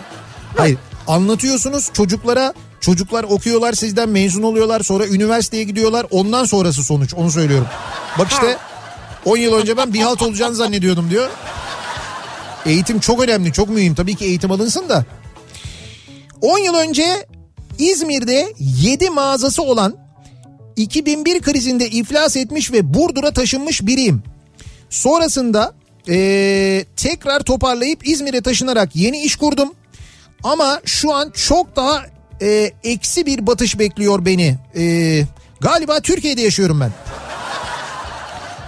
Hayır anlatıyorsunuz çocuklara çocuklar okuyorlar sizden mezun oluyorlar sonra üniversiteye gidiyorlar ondan sonrası sonuç onu söylüyorum. Bak işte 10 yıl önce ben bir halt olacağını zannediyordum diyor. Eğitim çok önemli çok mühim tabii ki eğitim alınsın da. 10 yıl önce İzmir'de 7 mağazası olan 2001 krizinde iflas etmiş ve Burdur'a taşınmış biriyim. Sonrasında eee, tekrar toparlayıp İzmir'e taşınarak yeni iş kurdum. Ama şu an çok daha eee, eksi bir batış bekliyor beni. Eee, galiba Türkiye'de yaşıyorum ben.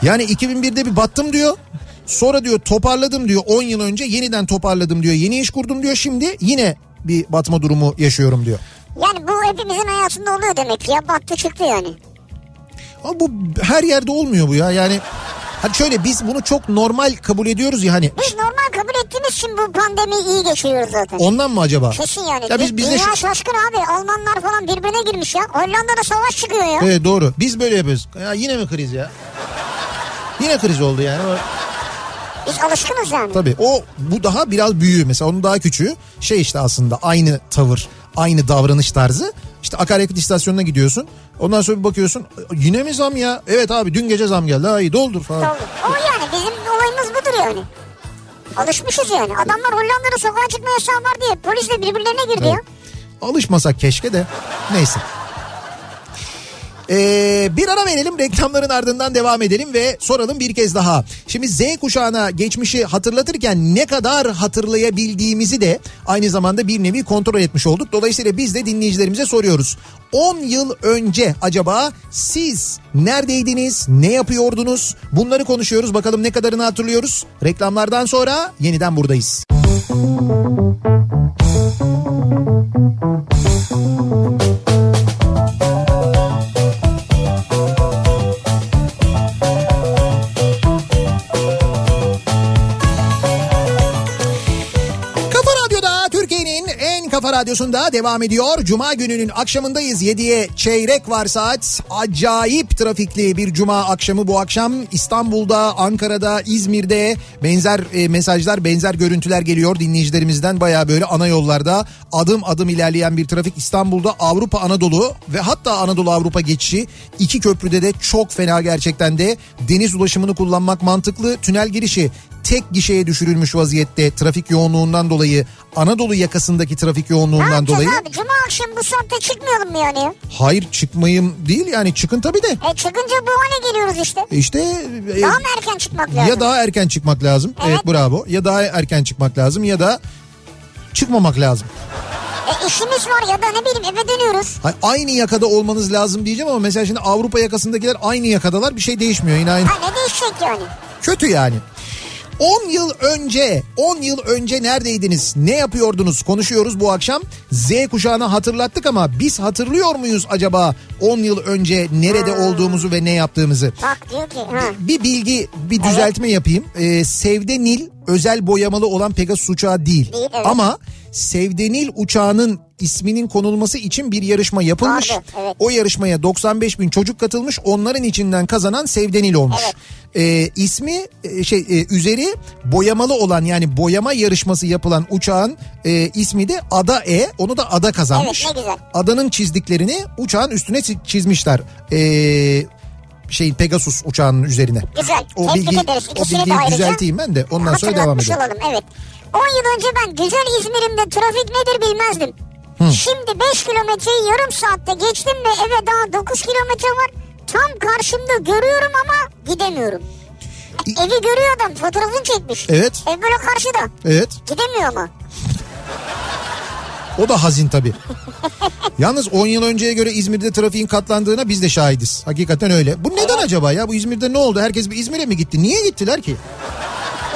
Yani 2001'de bir battım diyor. Sonra diyor toparladım diyor 10 yıl önce yeniden toparladım diyor. Yeni iş kurdum diyor. Şimdi yine bir batma durumu yaşıyorum diyor.
Yani bu hepimizin hayatında oluyor demek ki ya. Battı çıktı yani.
Ama bu her yerde olmuyor bu ya. Yani hani şöyle biz bunu çok normal kabul ediyoruz ya hani.
Biz normal kabul ettiğimiz için bu pandemiyi iyi geçiriyoruz zaten.
Ondan mı acaba?
Kesin yani.
Ya biz bizde
Dünya
şu...
şaşkın abi. Almanlar falan birbirine girmiş ya. Hollanda'da savaş çıkıyor ya.
Evet doğru. Biz böyle yapıyoruz. Ya yine mi kriz ya? Yine kriz oldu yani.
Biz alışkınız yani.
Tabii o bu daha biraz büyüğü mesela onun daha küçüğü şey işte aslında aynı tavır aynı davranış tarzı işte akaryakıt istasyonuna gidiyorsun ondan sonra bir bakıyorsun yine mi zam ya evet abi dün gece zam geldi ha iyi doldur falan.
Doğru. O yani bizim olayımız budur yani. Alışmışız yani. Adamlar Hollanda'da sokağa çıkma yasağı var diye polisle birbirlerine girdi ya.
Alışmasak keşke de neyse. Ee, bir ara verelim reklamların ardından devam edelim ve soralım bir kez daha. Şimdi Z kuşağına geçmişi hatırlatırken ne kadar hatırlayabildiğimizi de aynı zamanda bir nevi kontrol etmiş olduk. Dolayısıyla biz de dinleyicilerimize soruyoruz. 10 yıl önce acaba siz neredeydiniz, ne yapıyordunuz? Bunları konuşuyoruz. Bakalım ne kadarını hatırlıyoruz. Reklamlardan sonra yeniden buradayız. Kafa kafa Radyosu'nda devam ediyor. Cuma gününün akşamındayız. 7'ye çeyrek var saat. Acayip trafikli bir cuma akşamı bu akşam. İstanbul'da, Ankara'da, İzmir'de benzer e, mesajlar, benzer görüntüler geliyor dinleyicilerimizden. Baya böyle ana yollarda adım adım ilerleyen bir trafik. İstanbul'da Avrupa Anadolu ve hatta Anadolu Avrupa geçişi iki köprüde de çok fena gerçekten de deniz ulaşımını kullanmak mantıklı. Tünel girişi tek gişeye düşürülmüş vaziyette trafik yoğunluğundan dolayı Anadolu yakasındaki trafik yoğunluğundan dolayı.
abi? Cuma akşamı bu saatte çıkmayalım mı yani? ya?
Hayır çıkmayayım değil yani çıkın tabii de.
E çıkınca bu hale geliyoruz işte.
E İşte e,
Daha mı erken çıkmak lazım?
ya daha erken çıkmak lazım. Evet.
Evet.
bravo. Ya daha erken çıkmak lazım ya da çıkmamak lazım.
E işimiz var ya da ne bileyim eve dönüyoruz.
Hayır, aynı yakada olmanız lazım diyeceğim ama mesela şimdi Avrupa yakasındakiler aynı yakadalar bir şey değişmiyor yine aynı.
Ha ne değişecek yani?
Kötü yani. 10 yıl önce, 10 yıl önce neredeydiniz? Ne yapıyordunuz? Konuşuyoruz bu akşam. Z kuşağına hatırlattık ama biz hatırlıyor muyuz acaba 10 yıl önce nerede olduğumuzu ve ne yaptığımızı?
Bak diyor ki ha.
Bir bilgi, bir düzeltme yapayım. Ee, Sevde Nil özel boyamalı olan Pegasus uçağı değil.
Değil, evet.
Ama Sevde Nil uçağının isminin konulması için bir yarışma yapılmış.
Vardı, evet.
O yarışmaya 95 bin çocuk katılmış. Onların içinden kazanan Sevde Nil olmuş.
Evet.
Ee, ismi e, şey e, üzeri boyamalı olan yani boyama yarışması yapılan uçağın e, ismi de Ada E. Onu da Ada kazanmış.
Evet, ne güzel.
Adanın çizdiklerini uçağın üstüne çi- çizmişler. Ee, şey Pegasus uçağının üzerine.
Güzel.
O
Tebrik
bilgi,
ederiz.
o
İkisini de
bilgiyi düzelteyim ben de ondan sonra devam edelim.
olalım evet. 10 yıl önce ben güzel İzmir'imde trafik nedir bilmezdim. Şimdi 5 kilometreyi yarım saatte geçtim ve eve daha 9 kilometre var. Tam karşımda görüyorum ama gidemiyorum. Evi görüyor adam fotoğrafını çekmiş.
Evet.
Ev böyle karşıda.
Evet
Gidemiyor ama.
o da hazin tabii. Yalnız 10 yıl önceye göre İzmir'de trafiğin katlandığına biz de şahidiz. Hakikaten öyle. Bu neden acaba ya? Bu İzmir'de ne oldu? Herkes bir İzmir'e mi gitti? Niye gittiler ki?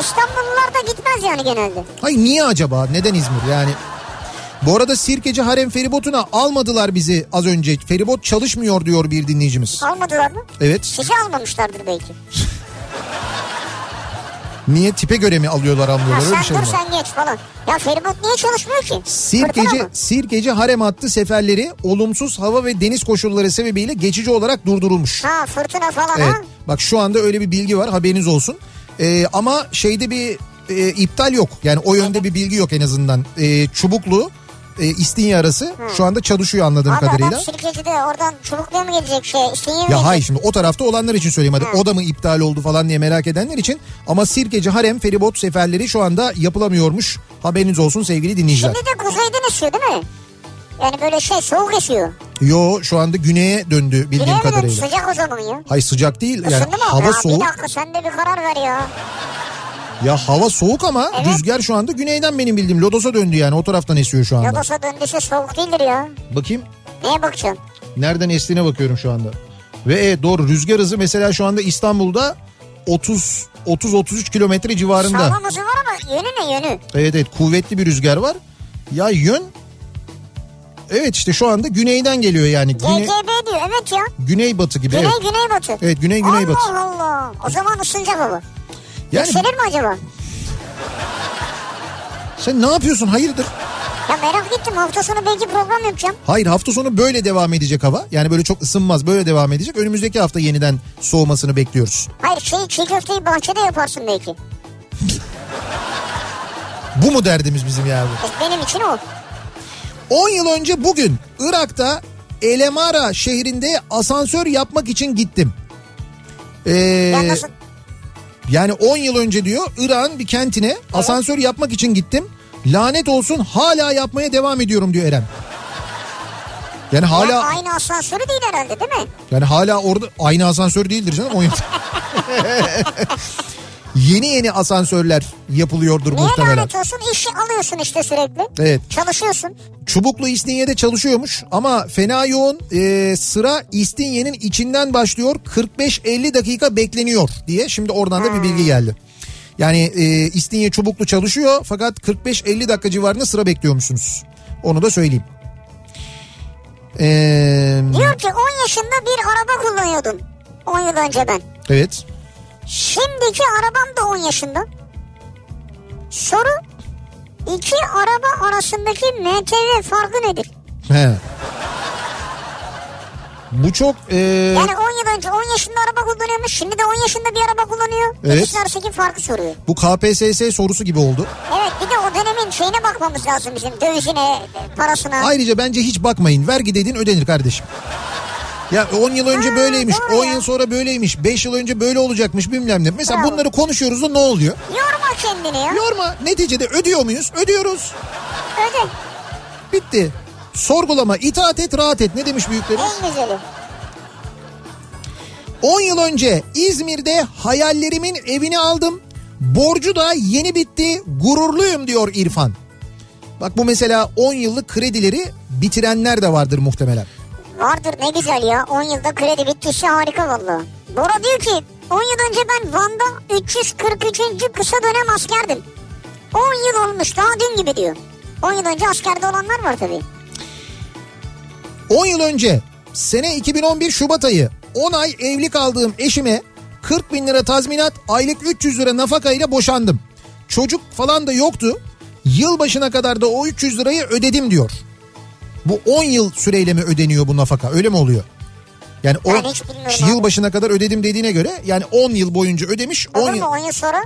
İstanbullular da gitmez yani genelde.
Hayır niye acaba? Neden İzmir? Yani bu arada Sirkeci Harem feribotuna almadılar bizi az önce. Feribot çalışmıyor diyor bir dinleyicimiz.
Almadılar mı?
Evet.
Sizi almamışlardır belki.
Niye tipe göre mi alıyorlar almıyorlar öyle
sen
bir şey
dur
mi var?
sen geç falan. Ya feribot niye çalışmıyor ki?
Sirkeci? Sirkeci Harem hattı seferleri olumsuz hava ve deniz koşulları sebebiyle geçici olarak durdurulmuş.
Ha fırtına falan
Evet.
ha.
Bak şu anda öyle bir bilgi var haberiniz olsun. Ee, ama şeyde bir e, iptal yok. Yani o yönde bir bilgi yok en azından. Ee, çubuklu e, İstinye arası şu anda çalışıyor anladığım
Abi
kadarıyla.
adam Sirkeci'de oradan çubukluya mı gelecek şey? İstinye mi
Ya hayır
gelecek?
şimdi o tarafta olanlar için söyleyeyim hadi
Hı.
o da mı iptal oldu falan diye merak edenler için. Ama Sirkeci Harem feribot seferleri şu anda yapılamıyormuş. Haberiniz olsun sevgili dinleyiciler.
Şimdi de kuzeyden esiyor değil mi? Yani böyle şey soğuk esiyor.
Yo şu anda güneye döndü bildiğim
Güneye mi döndü?
kadarıyla.
Sıcak o zaman ya.
Hayır sıcak değil yani
Isındı mı?
hava
ya,
soğuk.
Bir dakika sen de bir karar ver ya.
Ya hava soğuk ama
Evet.
rüzgar şu anda güneyden benim bildiğim Lodos'a döndü yani o taraftan esiyor şu anda.
Lodosa döndüyse soğuk değildir ya.
Bakayım
Neye bakacaksın?
nereden estiğine bakıyorum şu anda. Ve evet doğru rüzgar hızı mesela şu anda İstanbul'da 30 30-33 kilometre civarında.
Sağlam hızı var ama yönü ne yönü?
Evet evet kuvvetli bir rüzgar var. Ya yön Evet işte şu anda güneyden geliyor yani. Güney,
GGB diyor evet ya.
güneybatı gibi.
Güney
Evet.
güneybatı.
Evet, güney güneybatı.
Allah Allah. O zaman ısınacak hava.
Yani
Yükselir mi acaba?
sen ne yapıyorsun hayırdır?
Ya merak ettim hafta sonu belki program yapacağım.
Hayır hafta sonu böyle devam edecek hava. Yani böyle çok ısınmaz böyle devam edecek. Önümüzdeki hafta yeniden soğumasını bekliyoruz.
Hayır şey çiğ köfteyi bahçede yaparsın belki.
Bu mu derdimiz bizim yani?
E, Benim için o.
10 yıl önce bugün Irak'ta Elemara şehrinde asansör yapmak için gittim. Ee,
Ya nasıl?
Yani 10 yıl önce diyor Irak'ın bir kentine asansör yapmak için gittim. Lanet olsun hala yapmaya devam ediyorum diyor Eren. Yani hala
Ya aynı asansörü değil herhalde değil mi?
yani hala orada aynı asansör değildir canım. O yeni yeni asansörler yapılıyordur
Niye
muhtemelen.
lanet olsun? İşi alıyorsun işte sürekli.
Evet.
Çalışıyorsun.
Çubuklu İstinye'de çalışıyormuş ama fena yoğun e, sıra İstinye'nin içinden başlıyor 45-50 dakika bekleniyor diye şimdi oradan da bir bilgi geldi. Yani e, İstinye Çubuklu çalışıyor fakat 45-50 dakika civarında sıra bekliyormuşsunuz. Onu da söyleyeyim. Ee,
Diyor ki 10 yaşında bir araba kullanıyordum. 10 yıl önce ben.
evet.
Şimdiki arabam da 10 yaşında. Soru İki araba arasındaki MTV farkı nedir?
He. Bu çok e,
Yani 10 yıl önce 10 yaşında araba kullanıyormuş. Şimdi de 10 yaşında bir araba kullanıyor.
Evet.
Arasındaki farkı soruyor.
bu KPSS sorusu gibi oldu.
Evet bir de o dönemin şeyine bakmamız lazım bizim. Dövizine, parasına.
Ayrıca bence hiç bakmayın. Vergi dediğin ödenir kardeşim. Ya 10 yıl önce
Ha,
böyleymiş,
doğru
10
ya.
yıl sonra böyleymiş, 5 yıl önce böyle olacakmış bilmem ne. Mesela
Bravo.
bunları konuşuyoruz da ne oluyor?
Yorma kendini ya.
Yorma. Neticede ödüyor muyuz? Ödüyoruz.
Öde.
Bitti. Sorgulama, itaat et, rahat et. Ne demiş büyüklerimiz?
En güzeli.
10 yıl önce İzmir'de hayallerimin evini aldım. Borcu da yeni bitti. Gururluyum diyor İrfan. Bak bu mesela 10 yıllık kredileri bitirenler de vardır muhtemelen.
Vardır ne güzel ya. 10 yılda kredi bittiyse harika valla. Bora diyor ki 10 yıl önce ben Van'da 343. kısa dönem askerdim. 10 yıl olmuş daha dün gibi diyor. 10 yıl önce askerde olanlar var tabii.
10 yıl önce sene 2011 Şubat ayı 10 ay evli kaldığım eşime 40 bin lira tazminat aylık 300 lira nafaka ile boşandım. Çocuk falan da yoktu. Yılbaşına kadar da o 300 lirayı ödedim diyor. Bu 10 yıl süreyle mi ödeniyor bu nafaka öyle mi oluyor? Yani o
abi.
yılbaşına kadar ödedim dediğine göre yani 10 yıl boyunca ödemiş 10
Olur
yıl
mu 10 yıl sonra?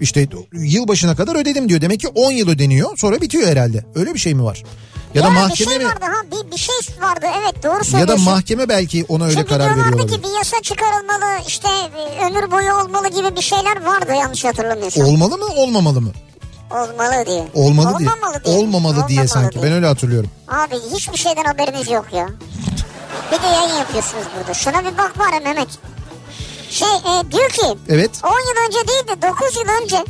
işte yılbaşına kadar ödedim diyor. Demek ki 10 yıl ödeniyor sonra bitiyor herhalde. Öyle bir şey mi var? Ya da
bir
mahkeme
şey
mi?
vardı ha bir, bir şey vardı evet doğru
Ya da
söylüyorsun.
mahkeme belki ona öyle
Çünkü
karar veriyor olabilir.
ki bir yasa çıkarılmalı işte e, ömür boyu olmalı gibi bir şeyler vardı yanlış hatırlamıyorsam.
Olmalı mı olmamalı mı?
Olmalı diye.
Olmalı diye.
Olmamalı diye.
Olmamalı diye sanki.
diye.
Ben öyle hatırlıyorum.
Abi hiçbir şeyden haberiniz yok ya. Bir de yayın yapıyorsunuz burada. Şuna bir bak bari Mehmet. Şey e, diyor ki
Evet.
10 yıl önce değil de 9 yıl önce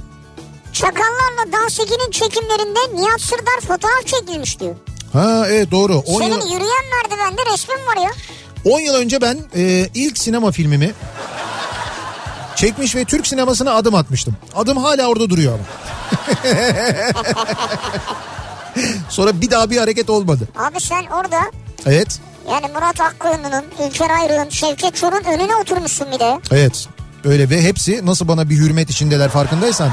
Çakallarla Dans 2'nin çekimlerinde Nihat Sırdar fotoğraf çekilmiş diyor.
Ha evet doğru. 10
Senin
yıl,
yürüyen merdivende resmin var ya.
10 yıl önce ben e, ilk sinema filmimi çekmiş ve Türk sinemasına adım atmıştım. Adım hala orada duruyor ama. Sonra bir daha bir hareket olmadı.
Abi sen orada
Evet.
yani Murat Akkoyunlu'nun, İlker Ayrık'ın, Şevket Çor'un önüne oturmuşsun bir de.
Evet. Öyle ve hepsi nasıl bana bir hürmet içindeler farkındaysan.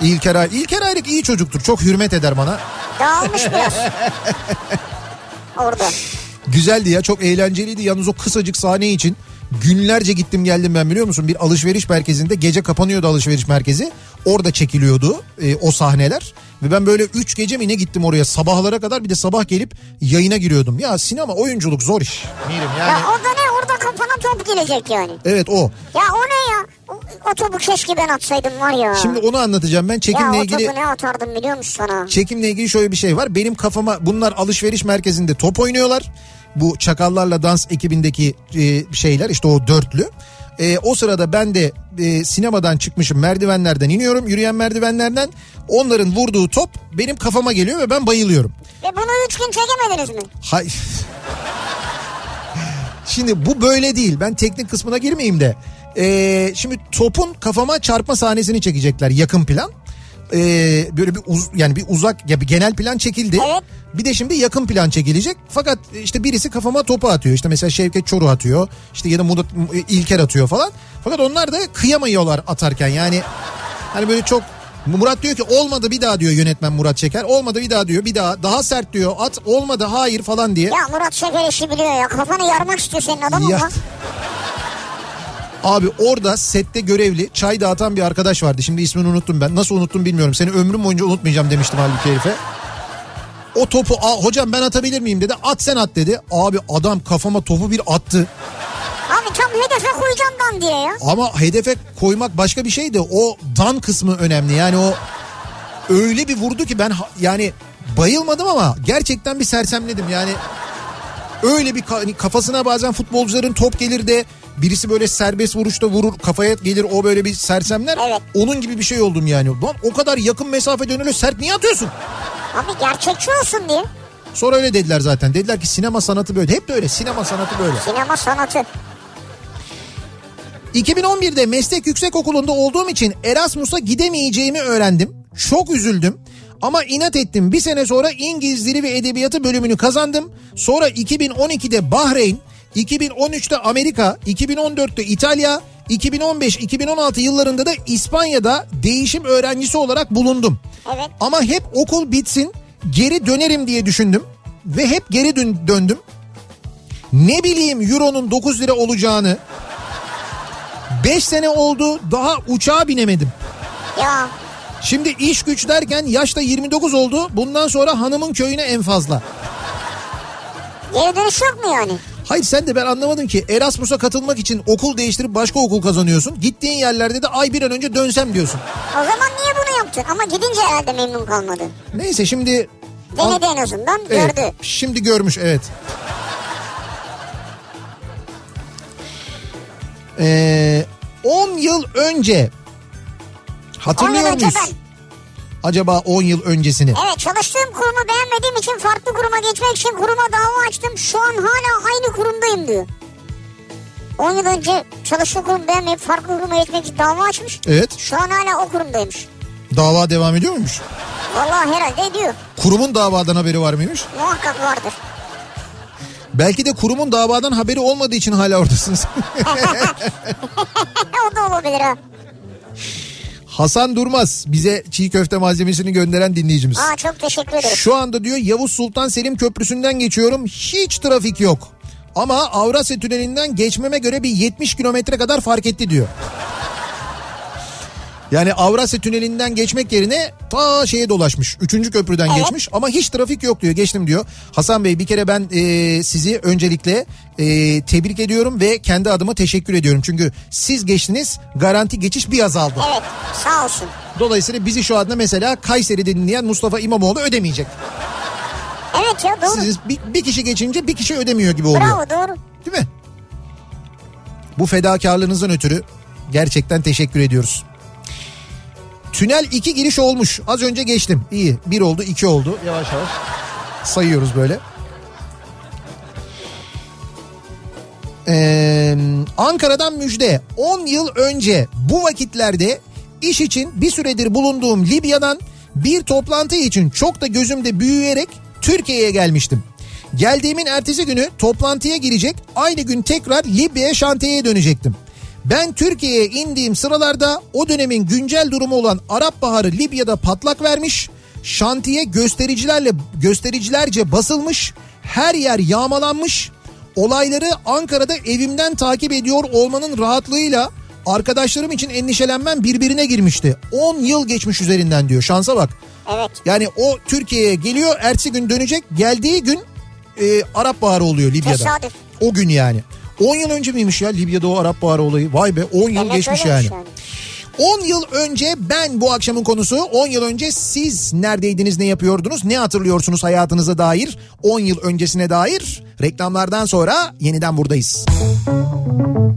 İlker, Ay İlker Ayrık iyi çocuktur. Çok hürmet eder bana.
Dağılmış biraz. orada.
Güzeldi ya çok eğlenceliydi. Yalnız o kısacık sahne için günlerce gittim geldim ben biliyor musun? Bir alışveriş merkezinde gece kapanıyordu alışveriş merkezi. Orada çekiliyordu e, o sahneler. Ve ben böyle 3 gece mi ne gittim oraya sabahlara kadar bir de sabah gelip yayına giriyordum. Ya sinema oyunculuk zor iş. Mirim yani.
Ya o da ne orada kafana top gelecek yani.
Evet o.
Ya o ne ya? O, o topu keşke ben atsaydım var ya.
Şimdi onu anlatacağım ben
ya
çekimle
o
ilgili.
topu ne atardım biliyor musun sana?
Çekimle ilgili şöyle bir şey var. Benim kafama bunlar alışveriş merkezinde top oynuyorlar. Bu Çakallarla Dans ekibindeki e, şeyler işte o dörtlü. E, o sırada ben de e, sinemadan çıkmışım merdivenlerden iniyorum yürüyen merdivenlerden. Onların vurduğu top benim kafama geliyor ve ben bayılıyorum.
Ve bunu üç gün çekemediniz mi?
Hay... Şimdi bu böyle değil. Ben teknik kısmına girmeyeyim de. Ee, şimdi topun kafama çarpma sahnesini çekecekler yakın plan. Ee, böyle bir uz, yani bir uzak ya bir genel plan çekildi.
Evet.
Bir de şimdi yakın plan çekilecek. Fakat işte birisi kafama topu atıyor. İşte mesela Şevket Çoruh atıyor. İşte ya da Murat İlker atıyor falan. Fakat onlar da kıyamıyorlar atarken. Yani hani böyle çok Murat diyor ki olmadı bir daha diyor yönetmen Murat Çeker. Olmadı bir daha diyor bir daha daha sert diyor at olmadı hayır falan diye.
Ya Murat Şeker işi biliyor ya. Kafanı yarmak istiyor senin adamın
Ya.
mı?
Abi orada sette görevli çay dağıtan bir arkadaş vardı. Şimdi ismini unuttum ben. Nasıl unuttum bilmiyorum. Seni ömrüm boyunca unutmayacağım demiştim halbuki herife. O topu "Aa, hocam ben atabilir miyim dedi. At sen at dedi. Abi adam kafama topu bir attı.
Abi tam hedefe koyacağım dan diye ya.
Ama hedefe koymak başka bir şeydi. O dan kısmı önemli. Yani o öyle bir vurdu ki ben yani bayılmadım ama gerçekten bir sersemledim. Yani öyle bir hani kafasına bazen futbolcuların top gelir de birisi böyle serbest vuruşta vurur kafaya gelir o böyle bir sersemler.
Evet.
Onun gibi bir şey oldum yani. Lan o kadar yakın mesafeden öyle sert niye atıyorsun?
Abi gerçekçi olsun diye.
Sonra öyle dediler zaten. Dediler ki sinema sanatı böyle. Hep de öyle sinema sanatı böyle.
Sinema sanatı.
2011'de meslek yüksekokulunda olduğum için Erasmus'a gidemeyeceğimi öğrendim. Çok üzüldüm. Ama inat ettim. Bir sene sonra İngiliz Dili ve Edebiyatı bölümünü kazandım. Sonra 2012'de Bahreyn, 2013'te Amerika, 2014'te İtalya, 2015-2016 yıllarında da İspanya'da değişim öğrencisi olarak bulundum.
Evet.
Ama hep okul bitsin geri dönerim diye düşündüm ve hep geri dön- döndüm. Ne bileyim euronun 9 lira olacağını. 5 sene oldu daha uçağa binemedim.
Ya
Şimdi iş güç derken yaş da 29 oldu. Bundan sonra hanımın köyüne en fazla.
geri dönüş yok mu yani?
Hayır sen de ben anlamadım ki Erasmus'a katılmak için okul değiştirip başka okul kazanıyorsun. Gittiğin yerlerde de ay bir an önce dönsem diyorsun.
O zaman niye bunu yaptın? Ama gidince herhalde memnun kalmadın.
Neyse şimdi...
Denedi en azından
Evet,
gördü.
şimdi görmüş evet. Ee, 10 yıl önce hatırlıyor
10 yıl önce
muyuz? Acaba 10 yıl öncesini.
Evet çalıştığım kurumu beğenmediğim için farklı kuruma geçmek için kuruma dava açtım. Şu an hala aynı kurumdayım diyor. 10 yıl önce çalıştığı kurumu beğenmeyip farklı kuruma geçmek için dava açmış.
Evet.
Şu an hala o kurumdaymış.
Dava devam ediyor muymuş?
Vallahi herhalde ediyor.
Kurumun davadan haberi var mıymış?
Muhakkak vardır.
Belki de kurumun davadan haberi olmadığı için hala oradasınız.
o da olabilir ha.
Hasan Durmaz bize çiğ köfte malzemesini gönderen dinleyicimiz.
Aa çok teşekkür ederim.
Şu anda diyor Yavuz Sultan Selim Köprüsü'nden geçiyorum. Hiç trafik yok. Ama Avrasya Tüneli'nden geçmeme göre bir 70 kilometre kadar fark etti diyor. Yani Avrasya Tüneli'nden geçmek yerine ta şeye dolaşmış. Üçüncü köprüden
Evet.
geçmiş ama hiç trafik yok diyor. Geçtim diyor. Hasan Bey bir kere ben e, sizi öncelikle e, tebrik ediyorum ve kendi adıma teşekkür ediyorum. Çünkü siz geçtiniz garanti geçiş bir azaldı.
Evet sağ olsun.
Dolayısıyla bizi şu anda mesela Kayseri'de dinleyen Mustafa İmamoğlu ödemeyecek.
Evet ya doğru.
Siz bir, bir kişi geçince bir kişi ödemiyor gibi oluyor.
Bravo doğru.
Değil mi? Bu fedakarlığınızdan ötürü gerçekten teşekkür ediyoruz. Tünel iki giriş olmuş. Az önce geçtim. İyi. Bir oldu, iki oldu. Yavaş yavaş sayıyoruz böyle. Ee, Ankara'dan müjde. 10 yıl önce bu vakitlerde iş için bir süredir bulunduğum Libya'dan bir toplantı için çok da gözümde büyüyerek Türkiye'ye gelmiştim. Geldiğimin ertesi günü toplantıya girecek aynı gün tekrar Libya'ya şantiyeye dönecektim. Ben Türkiye'ye indiğim sıralarda o dönemin güncel durumu olan Arap Baharı Libya'da patlak vermiş. Şantiye göstericilerle göstericilerce basılmış. Her yer yağmalanmış. Olayları Ankara'da evimden takip ediyor olmanın rahatlığıyla arkadaşlarım için endişelenmem birbirine girmişti. 10 yıl geçmiş üzerinden diyor. Şansa bak.
Evet.
Yani o Türkiye'ye geliyor, ertesi gün dönecek. Geldiği gün e, Arap Baharı oluyor Libya'da.
Tesadüf.
O gün yani. 10 yıl önce miymiş ya Libya'da o Arap Baharı olayı? Vay be 10 yıl
Demek
geçmiş yani. 10 yıl önce ben bu akşamın konusu 10 yıl önce siz neredeydiniz ne yapıyordunuz ne hatırlıyorsunuz hayatınıza dair 10 yıl öncesine dair reklamlardan sonra yeniden buradayız. Kafa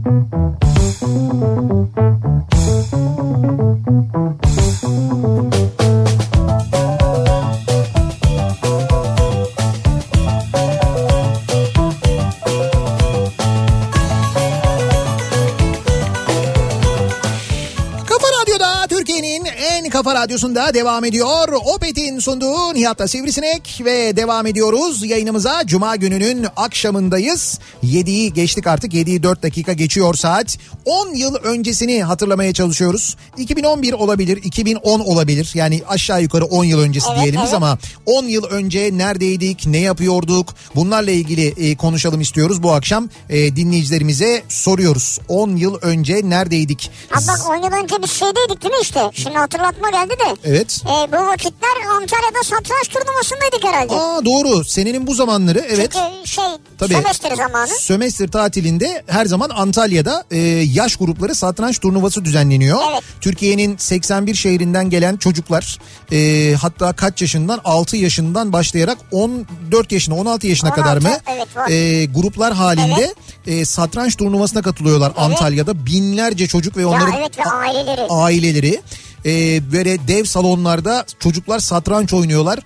radyosunda devam ediyor. Opet'in sunduğu Nihat'la Sivrisinek ve devam ediyoruz. Yayınımıza Cuma gününün akşamındayız. 7'yi geçtik artık 7'yi 4 dakika geçiyor saat. 10 yıl öncesini hatırlamaya çalışıyoruz. 2011 olabilir 2010 olabilir yani aşağı yukarı 10 yıl öncesi
Evet,
diyelim
evet.
ama 10 yıl önce neredeydik ne yapıyorduk bunlarla ilgili e, konuşalım istiyoruz bu akşam. E, dinleyicilerimize soruyoruz. 10 yıl önce neredeydik?
Ha bak 10 yıl önce biz şeydeydik değil mi işte? Şimdi hatırlatma geldi de.
Evet.
E, bu vakitler Antalya'da satranç turnuvasındaydık herhalde.
Aa doğru. Senenin bu zamanları evet.
Çünkü şey
Tabii.
sömestr zamanı.
Sömestr tatilinde her zaman Antalya'da e, yaş grupları satranç turnuvası düzenleniyor.
Evet.
Türkiye'nin 81 şehrinden gelen çocuklar e, hatta kaç yaşından 6 yaşından başlayarak 14 yaşına 16 yaşına
16,
kadar mı
evet, var.
e, gruplar halinde e, satranç turnuvasına katılıyorlar Antalya'da. Binlerce çocuk ve
Ya
onların
evet ve aileleri.
aileleri e, böyle dev salonlarda çocuklar satranç oynuyorlar.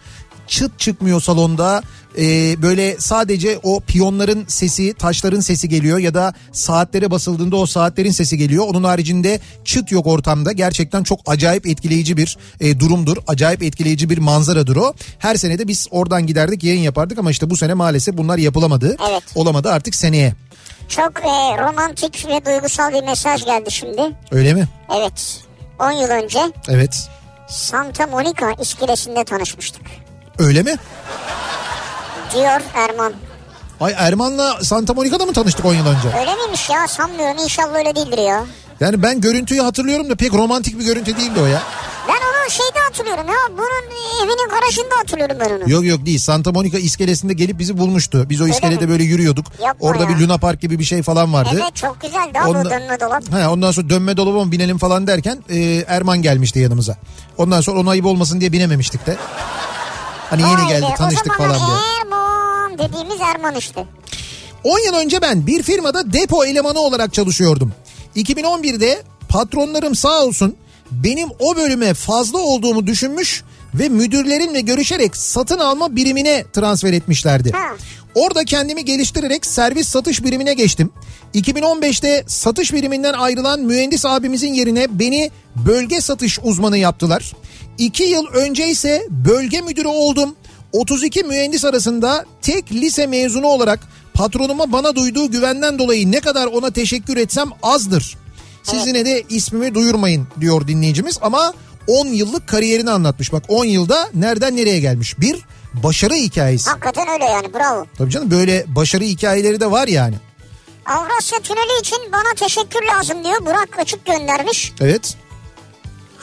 Çıt çıkmıyor salonda. E, böyle sadece o piyonların sesi, taşların sesi geliyor ya da saatlere basıldığında o saatlerin sesi geliyor. Onun haricinde çıt yok ortamda. Gerçekten çok acayip etkileyici bir e, durumdur. Acayip etkileyici bir manzaradır o. Her sene de biz oradan giderdik, yayın yapardık ama işte bu sene maalesef bunlar yapılamadı.
Evet.
Olamadı artık seneye.
Çok e, romantik ve duygusal bir mesaj geldi şimdi.
Öyle mi?
Evet. 10 yıl önce
Evet.
Santa Monica iskelesinde tanışmıştık.
Öyle mi?
Diyor Erman.
Ay Erman'la Santa Monica'da mı tanıştık 10 yıl önce?
Öyle miymiş ya sanmıyorum inşallah öyle değildir ya.
Yani ben görüntüyü hatırlıyorum da pek romantik bir görüntü değildi o ya.
Şeyde hatırlıyorum ya. Bunun evinin garajında hatırlıyorum ben onu.
Yok yok değil. Santa Monica iskelesinde gelip bizi bulmuştu. Biz o iskelede
mi?
böyle yürüyorduk.
Yapma
Orada
ya.
bir Luna Park gibi bir şey falan vardı.
Evet çok güzeldi abi
Ondan-
o dönme dolap.
He, ondan sonra dönme dolaba mı binelim falan derken e, Erman gelmişti yanımıza. Ondan sonra ona ayıp olmasın diye binememiştik de. Hani yeni
Vay
geldi tanıştık falan diye.
Erman dediğimiz Erman işte.
10 yıl önce ben bir firmada depo elemanı olarak çalışıyordum. 2011'de patronlarım sağ olsun benim o bölüme fazla olduğumu düşünmüş ve müdürlerimle görüşerek satın alma birimine transfer etmişlerdi.
Ha.
Orada kendimi geliştirerek servis satış birimine geçtim. 2015'te satış biriminden ayrılan mühendis abimizin yerine beni bölge satış uzmanı yaptılar. 2 yıl önce ise bölge müdürü oldum. 32 mühendis arasında tek lise mezunu olarak patronuma bana duyduğu güvenden dolayı ne kadar ona teşekkür etsem azdır. Siz yine de ismimi duyurmayın diyor dinleyicimiz ama 10 yıllık kariyerini anlatmış. Bak 10 yılda nereden nereye gelmiş. Bir başarı hikayesi.
Hakikaten öyle yani bravo.
Tabii canım böyle başarı hikayeleri de var yani.
Avrasya Tüneli için bana teşekkür lazım diyor. Burak Açık göndermiş.
Evet.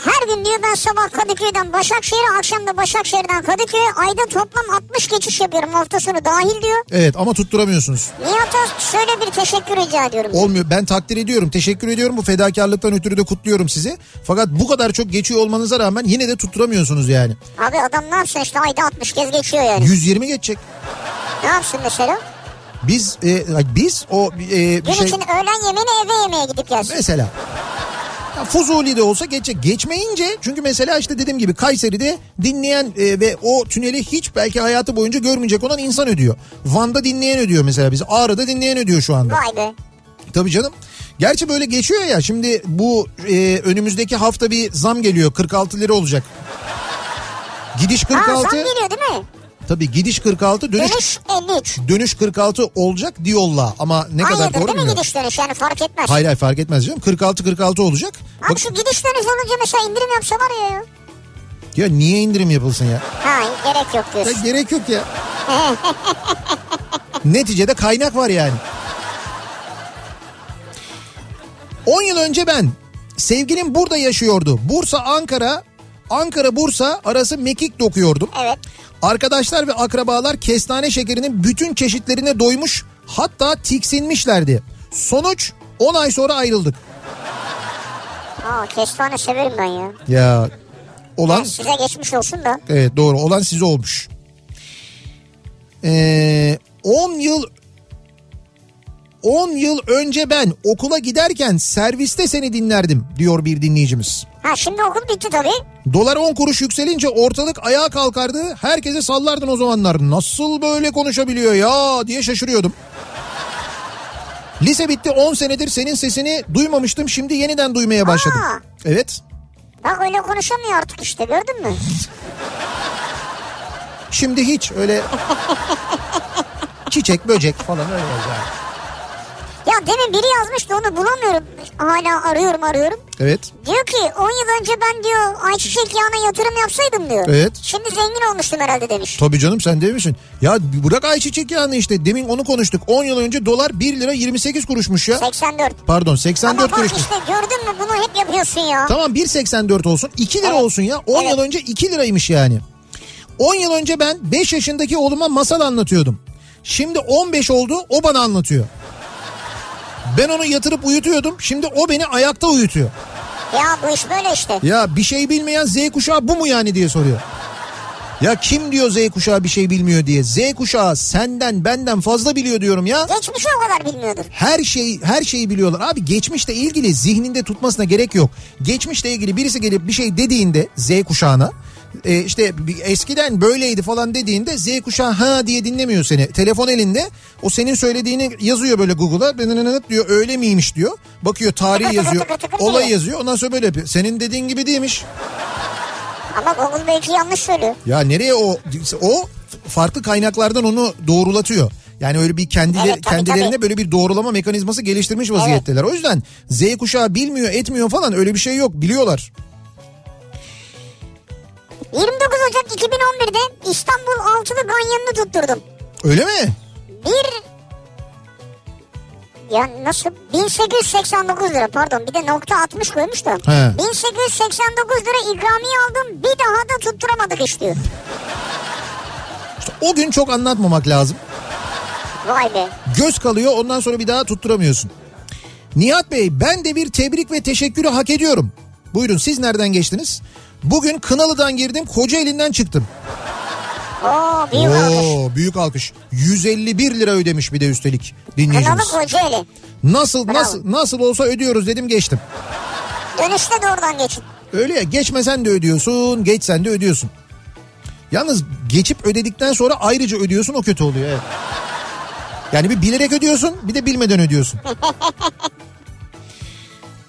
Her gün diyor ben sabah Kadıköy'den Başakşehir'e akşam da Başakşehir'den Kadıköy'e ayda toplam 60 geçiş yapıyorum hafta sonu dahil diyor.
Evet ama tutturamıyorsunuz.
Nihat'a şöyle bir teşekkür rica ediyorum.
Olmuyor. Ben takdir ediyorum. Teşekkür ediyorum. Bu fedakarlıktan ötürü de kutluyorum sizi. Fakat bu kadar çok geçiyor olmanıza rağmen yine de tutturamıyorsunuz yani.
Abi adam ne yapsın işte ayda 60 kez geçiyor yani.
120 geçecek.
Ne yapsın mesela?
Biz e, biz o e,
Gün
şey
için öğlen yemeğini eve yemeğe gidip gelsin.
mesela ya Fuzuli de olsa geçecek. Geçmeyince çünkü mesela işte dediğim gibi Kayseri'de dinleyen e, ve o tüneli hiç belki hayatı boyunca görmeyecek olan insan ödüyor. Van'da dinleyen ödüyor mesela biz. Ağrı'da dinleyen ödüyor şu anda.
Vay be.
Tabii canım. Gerçi böyle geçiyor ya şimdi bu e, önümüzdeki hafta bir zam geliyor 46 lira olacak. Gidiş
Ha
46
zam geliyor değil mi?
Tabii gidiş 46 dönüş
Dönüş 53.
dönüş 46 olacak diyorlar ama ne kadar
Aynıdır
doğru
değil mi
bilmiyorum.
gidiş dönüş yani fark etmez.
Hayır hayır fark etmez canım 46 46 olacak.
Abi
Bak,
şu gidiş dönüş olunca mesela indirim yapsa var ya. ya.
ya niye indirim yapılsın ya?
Ha gerek yok
ya
diyorsun.
gerek yok ya. Neticede kaynak var yani. 10 yıl önce ben sevgilim burada yaşıyordu. Bursa Ankara Ankara Bursa arası mekik dokuyordum.
Evet.
Arkadaşlar ve akrabalar kestane şekerinin bütün çeşitlerine doymuş hatta tiksinmişlerdi. Sonuç 10 ay sonra ayrıldık.
Aa kestane severim ben ya.
Ya olan
Yani size geçmiş olsun da.
evet doğru olan size olmuş. Ee, 10 yıl 10 yıl önce ben okula giderken serviste seni dinlerdim diyor bir dinleyicimiz.
Ha şimdi okul bitti tabii.
Dolar 10 kuruş yükselince ortalık ayağa kalkardı. Herkese sallardın o zamanlar. Nasıl böyle konuşabiliyor ya diye şaşırıyordum. Lise bitti 10 senedir senin sesini duymamıştım. Şimdi yeniden duymaya başladım.
Aa.
Evet.
Bak öyle konuşamıyor artık işte gördün mü?
Şimdi hiç öyle çiçek böcek falan öyle yani.
Ya demin biri yazmış da onu bulamıyorum. Hala arıyorum arıyorum.
Evet.
Diyor ki 10 yıl önce ben diyor ayçiçek yağına yatırım yapsaydım diyor.
Evet.
Şimdi zengin olmuştum herhalde demiş.
Tabii canım sen değil misin? Ya bırak ayçiçek yağını işte. Demin onu konuştuk. 10 yıl önce dolar 1 lira 28 kuruşmuş ya.
84.
Pardon
Ama
84
bak
kuruşmuş.
işte gördün mü bunu hep yapıyorsun ya.
Tamam 1.84 olsun 2 lira
Evet.
olsun ya 10
Evet.
yıl önce 2 liraymış yani. 10 yıl önce ben 5 yaşındaki oğluma masal anlatıyordum. Şimdi 15 oldu o bana anlatıyor. Ben onu yatırıp uyutuyordum şimdi o beni ayakta uyutuyor.
Ya bu iş böyle işte.
Ya bir şey bilmeyen Z kuşağı bu mu yani diye soruyor. Ya kim diyor Z kuşağı bir şey bilmiyor diye. Z kuşağı senden benden fazla biliyor diyorum ya.
Geçmişi o kadar bilmiyordur.
Her şey her şeyi biliyorlar. Abi geçmişle ilgili zihninde tutmasına gerek yok. Geçmişle ilgili birisi gelip bir şey dediğinde Z kuşağına e, işte eskiden böyleydi falan dediğinde Z kuşağı ha diye dinlemiyor seni. Telefon elinde o senin söylediğini yazıyor böyle Google'a diyor öyle miymiş diyor. Bakıyor tarih
Tıkır tıkır
yazıyor olay yazıyor ondan sonra böyle yapıyor. Senin dediğin gibi değilmiş.
Ama Google belki yanlış söylüyor.
Ya nereye o o farklı kaynaklardan onu doğrulatıyor. Yani öyle bir kendileri,
Evet, tabii,
kendilerine
tabii.
böyle bir doğrulama mekanizması geliştirmiş vaziyetteler. O yüzden Z kuşağı bilmiyor etmiyor falan öyle bir şey yok biliyorlar.
29 Ocak 2011'de İstanbul Altılı Ganyanı'nı tutturdum.
Öyle mi?
Bir ya nasıl 1889 lira pardon bir de nokta 60 koymuş da.
He.
1889 lira ikramiye aldım bir daha da tutturamadık iş diyor.
İşte o gün çok anlatmamak lazım.
Vay be.
Göz kalıyor ondan sonra bir daha tutturamıyorsun. Nihat Bey ben de bir tebrik ve teşekkürü hak ediyorum. Buyurun siz nereden geçtiniz? Bugün Kınalı'dan girdim Kocaeli'nden çıktım.
Oo büyük alkış.
Oo, büyük alkış. 151 lira ödemiş bir de üstelik
Kınalı
dinleyicimiz.
Kocaeli.
Nasıl
Bravo.
nasıl nasıl olsa ödüyoruz dedim geçtim.
Dönüşte de oradan geçin.
Öyle ya geçmesen de ödüyorsun, geçsen de ödüyorsun. Yalnız geçip ödedikten sonra ayrıca ödüyorsun o kötü oluyor. Evet. Yani bir bilerek ödüyorsun bir de bilmeden ödüyorsun.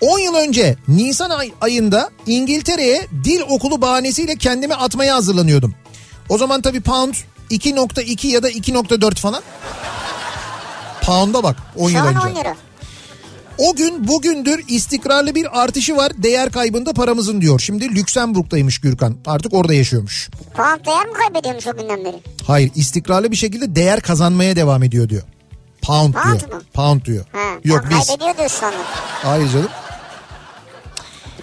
10 yıl önce Nisan ay- ayında İngiltere'ye dil okulu bahanesiyle kendimi atmaya hazırlanıyordum. O zaman tabii pound 2.2 ya da 2.4 falan. Pound'a bak 10
Şu
yıl önce.
10 lira.
O gün bugündür istikrarlı bir artışı var değer kaybında paramızın diyor. Şimdi Lüksemburg'daymış Gürkan artık orada yaşıyormuş.
Pound değer mi kaybediyormuş o günden beri?
Hayır istikrarlı bir şekilde değer kazanmaya devam ediyor diyor. Pound,
Pound
diyor.
mu?
Pound diyor.
Ha,
Yok biz.
kaybediyor sandım.
Hayır canım.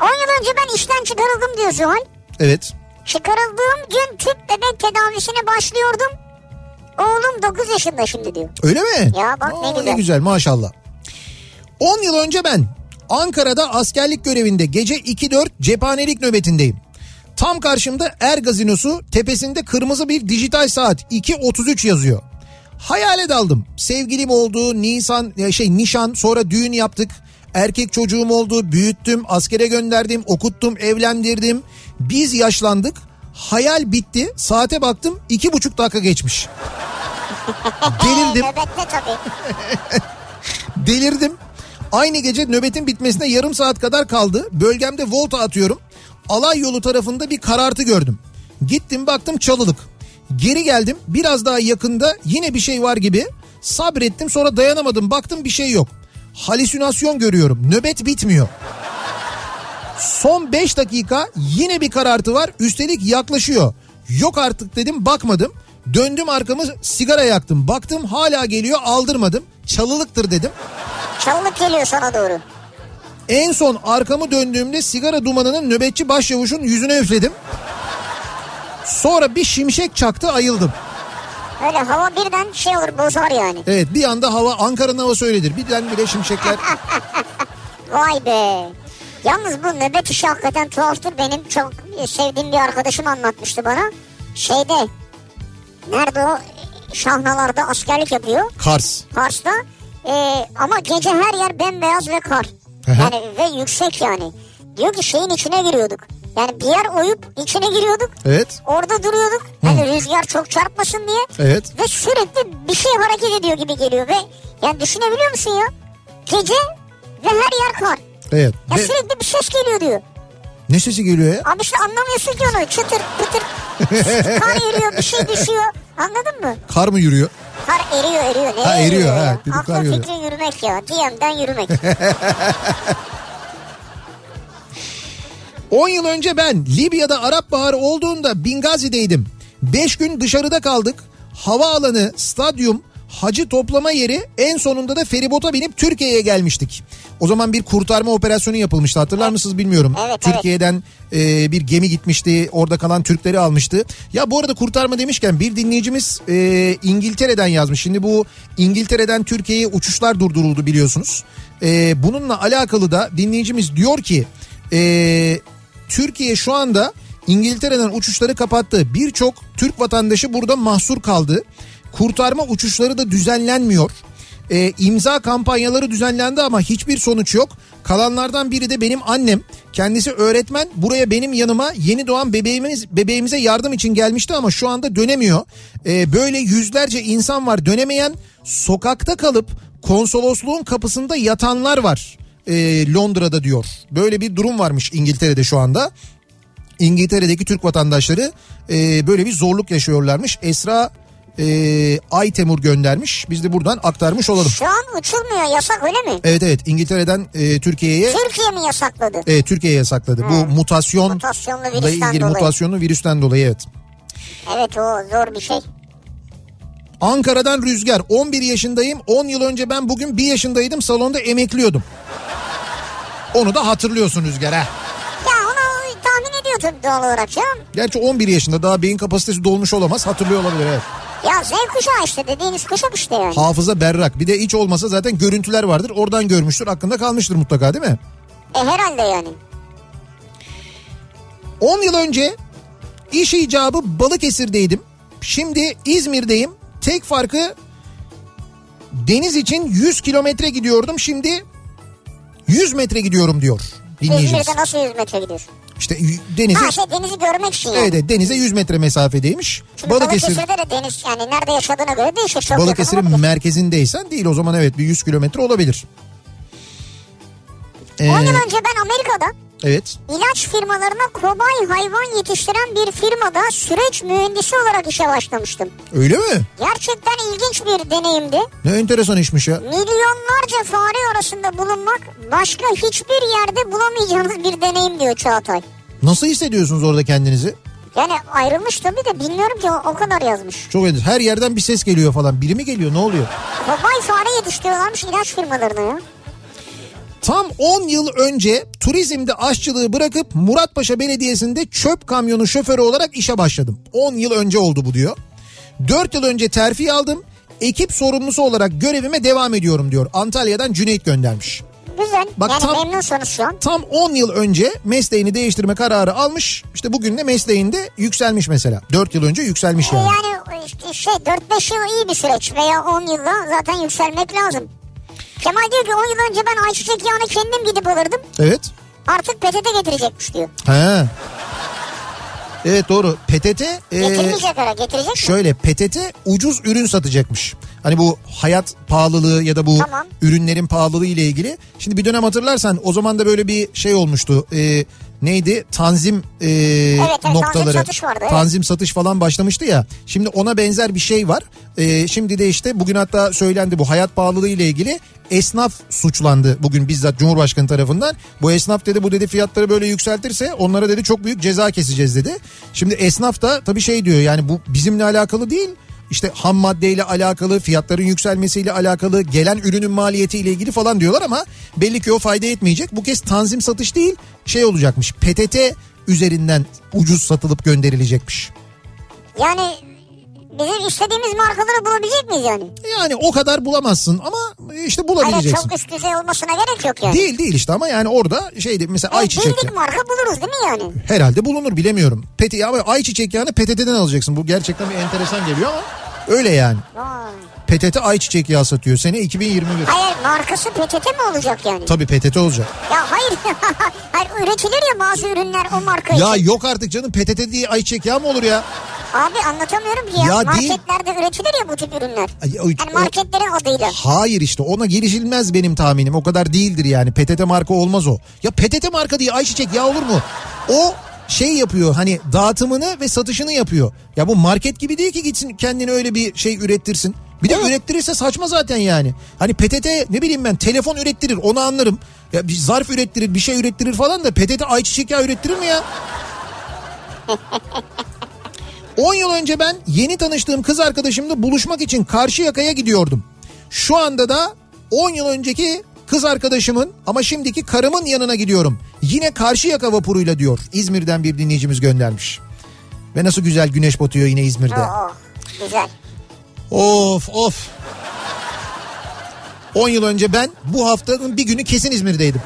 10 yıl önce ben işten çıkarıldım diyor Zuhal.
Evet.
Çıkarıldığım gün tüp bebek tedavisine başlıyordum. Oğlum 9 yaşında şimdi diyor.
Öyle mi?
Ya bak ne
Aa,
güzel.
Ne güzel maşallah. 10 yıl önce ben Ankara'da askerlik görevinde gece 2-4 cephanelik nöbetindeyim. Tam karşımda Er gazinosu tepesinde kırmızı bir dijital saat 2.33 yazıyor. Hayale daldım. Sevgilim oldu, Nisan ya şey nişan, sonra düğün yaptık. Erkek çocuğum oldu, büyüttüm, askere gönderdim, okuttum, evlendirdim. Biz yaşlandık. Hayal bitti. Saate baktım iki buçuk dakika geçmiş. Delirdim.
Nöbette tabii.
Delirdim. Aynı gece nöbetin bitmesine yarım saat kadar kaldı. Bölgemde volta atıyorum. Alay yolu tarafında bir karartı gördüm. Gittim baktım çalılık. Geri geldim biraz daha yakında yine bir şey var gibi. Sabrettim sonra dayanamadım baktım bir şey yok. Halüsinasyon görüyorum. Nöbet bitmiyor. Son 5 dakika yine bir karartı var. Üstelik yaklaşıyor. Yok artık dedim bakmadım. Döndüm arkamı sigara yaktım. Baktım hala geliyor aldırmadım. Çalılıktır dedim.
Çalılık geliyor sana doğru.
En son arkamı döndüğümde sigara dumanının nöbetçi başçavuşun yüzüne üfledim. Sonra bir şimşek çaktı ayıldım.
Öyle hava birden şey olur bozar yani.
Evet bir anda hava Ankara'nın havası öyledir. Birden bile şimşekler.
Vay be. Yalnız bu nöbet işi hakikaten tuhaftır. Benim çok sevdiğim bir arkadaşım anlatmıştı bana. Şeyde nerede o şahnalarda askerlik yapıyor.
Kars.
Kars'ta. Ee, ama gece her yer bembeyaz ve kar. Yani ve yüksek yani. Diyor ki şeyin içine giriyorduk. Yani bir yer oyup içine giriyorduk.
Evet.
Orada duruyorduk. Hani rüzgar çok çarpmasın diye.
Evet.
Ve sürekli bir şey hareket ediyor gibi geliyor ve yani düşünebiliyor musun ya? Gece ve her yer kar.
Evet.
Ya
Ve
sürekli bir ses geliyor diyor.
ne sesi geliyor ya?
Abi işte anlamıyorsun ki onu. Çıtır pıtır. kar eriyor bir şey düşüyor. Anladın mı?
Kar mı yürüyor?
Kar eriyor eriyor. Neye
Ha, eriyor,
ya?
ha. Dedim
Aklı
kar yürüyor.
fikri yürümek ya. DM'den yürümek.
10 yıl önce ben Libya'da Arap Baharı olduğunda Bingazi'deydim. 5 gün dışarıda kaldık. Havaalanı, stadyum, hacı toplama yeri en sonunda da feribota binip Türkiye'ye gelmiştik. O zaman bir kurtarma operasyonu yapılmıştı hatırlar mısınız bilmiyorum.
Evet, evet.
Türkiye'den e, bir gemi gitmişti orada kalan Türkleri almıştı. Ya bu arada kurtarma demişken bir dinleyicimiz e, İngiltere'den yazmış. Şimdi bu İngiltere'den Türkiye'ye uçuşlar durduruldu biliyorsunuz. E, bununla alakalı da dinleyicimiz diyor ki... E, Türkiye şu anda İngiltere'den uçuşları kapattı. Birçok Türk vatandaşı burada mahsur kaldı. Kurtarma uçuşları da düzenlenmiyor. Ee, imza kampanyaları düzenlendi ama hiçbir sonuç yok. Kalanlardan biri de benim annem. Kendisi öğretmen. Buraya benim yanıma yeni doğan bebeğimiz bebeğimize yardım için gelmişti ama şu anda dönemiyor. Ee, böyle yüzlerce insan var dönemeyen. Sokakta kalıp konsolosluğun kapısında yatanlar var e, Londra'da diyor. Böyle bir durum varmış İngiltere'de şu anda. İngiltere'deki Türk vatandaşları e, böyle bir zorluk yaşıyorlarmış. Esra Ee, Aytemur göndermiş. Biz de buradan aktarmış olalım.
Şu an uçulmuyor yasak öyle mi?
Evet evet İngiltere'den e, Türkiye'ye
Türkiye mi yasakladı?
e, Türkiye'ye yasakladı. Bu mutasyon
Mutasyonlu virüsten
ilgili
dolayı.
mutasyonlu virüsten dolayı evet.
Evet o zor bir şey.
Ankara'dan Rüzgar 11 yaşındayım 10 yıl önce ben bugün 1 yaşındaydım salonda emekliyordum. Onu da hatırlıyorsun Rüzgar ha.
Ya onu tahmin ediyor tabii doğal olarak ya.
Gerçi 11 yaşında daha beyin kapasitesi dolmuş olamaz hatırlıyor olabilir evet.
Ya Z kuşağı işte dediğiniz kuşak işte yani.
Hafıza berrak bir de hiç olmasa zaten görüntüler vardır oradan görmüştür aklında kalmıştır mutlaka değil mi?
E herhalde yani.
10 yıl önce iş icabı Balıkesir'deydim. Şimdi İzmir'deyim. Tek farkı deniz için 100 kilometre gidiyordum. Şimdi 100 metre gidiyorum diyor dinleyicimiz.
İzmir'de nasıl 100 metre gidiyor?
İşte denize
Ha şey denizi görmek için yani.
evet, evet, denize 100 metre mesafedeymiş.
Şimdi
Balıkesir
Balıkesir'de de deniz yani nerede yaşadığına göre değişir. Çok
Balıkesir'in merkezindeysen değil o zaman evet bir 100 kilometre olabilir. Ee,
10 yıl önce ben Amerika'da
evet.
ilaç firmalarına kobay hayvan yetiştiren bir firmada süreç mühendisi olarak işe başlamıştım.
Öyle mi?
Gerçekten ilginç bir deneyimdi.
Ne enteresan işmiş ya.
Milyonlarca fare arasında bulunmak başka hiçbir yerde bulamayacağınız bir deneyim diyor Çağatay.
Nasıl hissediyorsunuz orada kendinizi?
Yani ayrılmış tabii de bilmiyorum ki o, o kadar yazmış.
Çok enteresan. Her yerden bir ses geliyor falan. Biri mi geliyor? Ne oluyor?
Kobay fare yetiştiriyorlarmış ilaç firmalarına ya.
Tam 10 yıl önce turizmde aşçılığı bırakıp Muratpaşa Belediyesi'nde çöp kamyonu şoförü olarak işe başladım. 10 yıl önce oldu bu diyor. 4 yıl önce terfi aldım. Ekip sorumlusu olarak görevime devam ediyorum diyor. Antalya'dan Cüneyt göndermiş.
Güzel.
Bak
yani
tam-
memnunsunuz şu an.
Tam 10 yıl önce mesleğini değiştirme kararı almış. İşte bugün de mesleğinde yükselmiş mesela. 4 yıl önce yükselmiş
E
yani.
Yani işte şey 4-5 yıl iyi bir süreç veya 10 yılda zaten yükselmek lazım. Kemal diyor ki 10 yıl önce ben ayçiçek yağını kendim gidip alırdım.
Evet.
Artık PTT getirecekmiş diyor.
He. Evet doğru. PTT e,
Getirmeyecek ara getirecek mi?
şöyle PTT ucuz ürün satacakmış. Hani bu hayat pahalılığı ya da bu
Tamam.
ürünlerin pahalılığı ile ilgili. Şimdi bir dönem hatırlarsan o zaman da böyle bir şey olmuştu. E, neydi? Tanzim e,
evet, tanzim
noktaları.
satış vardı, evet.
Tanzim satış falan başlamıştı ya. Şimdi ona benzer bir şey var. E, şimdi de işte bugün hatta söylendi bu hayat pahalılığı ile ilgili esnaf suçlandı bugün bizzat Cumhurbaşkanı tarafından. Bu esnaf dedi bu dedi fiyatları böyle yükseltirse onlara dedi çok büyük ceza keseceğiz dedi. Şimdi esnaf da tabii şey diyor yani bu bizimle alakalı değil. İşte ham maddeyle alakalı, fiyatların yükselmesiyle alakalı, gelen ürünün maliyetiyle ilgili falan diyorlar ama belli ki o fayda etmeyecek. Bu kez tanzim satış değil, şey olacakmış. PTT üzerinden ucuz satılıp gönderilecekmiş.
Yani bizim istediğimiz markaları bulabilecek miyiz yani?
Yani o kadar bulamazsın ama işte
Hayır
bulabileceksin.
çok üst düzey olmasına gerek yok yani.
Değil değil işte ama yani orada şeydi mesela
E,
ayçiçek
bildik marka buluruz değil mi yani?
herhalde bulunur bilemiyorum. Peti ama ayçiçek yağını PTT'den alacaksın. Bu gerçekten bir enteresan geliyor ama öyle yani.
Vay.
PTT ayçiçek yağı satıyor sene 2021.
Hayır markası PTT mi olacak yani?
Tabii PTT olacak.
Ya hayır. hayır üretilir ya bazı ürünler o marka
Ya
için.
yok artık canım PTT diye ayçiçek yağı mı olur ya?
Abi anlatamıyorum ki ya.
Ya değil.
Marketlerde üretilir ya bu tip ürünler.
Ay, o-
Yani marketlerin adıyla.
Hayır işte ona girişilmez benim tahminim. O kadar değildir yani. PTT marka olmaz o. Ya PTT marka diye ayçiçek yağı olur mu? O şey yapıyor hani dağıtımını ve satışını yapıyor. Ya bu market gibi değil ki gitsin kendine öyle bir şey ürettirsin. Bir de ürettirirse saçma zaten yani. Hani PTT ne bileyim ben telefon ürettirir onu anlarım. Ya bir zarf ürettirir bir şey ürettirir falan da PTT ayçiçek yağı ürettirir mi ya? 10 yıl önce ben yeni tanıştığım kız arkadaşımla buluşmak için karşı yakaya gidiyordum. Şu anda da 10 yıl önceki kız arkadaşımın ama şimdiki karımın yanına gidiyorum. Yine karşı yaka vapuruyla diyor. İzmir'den bir dinleyicimiz göndermiş. Ve nasıl güzel güneş batıyor yine İzmir'de.
Oo, güzel.
Of of. 10 yıl önce ben bu haftanın bir günü kesin İzmir'deydim.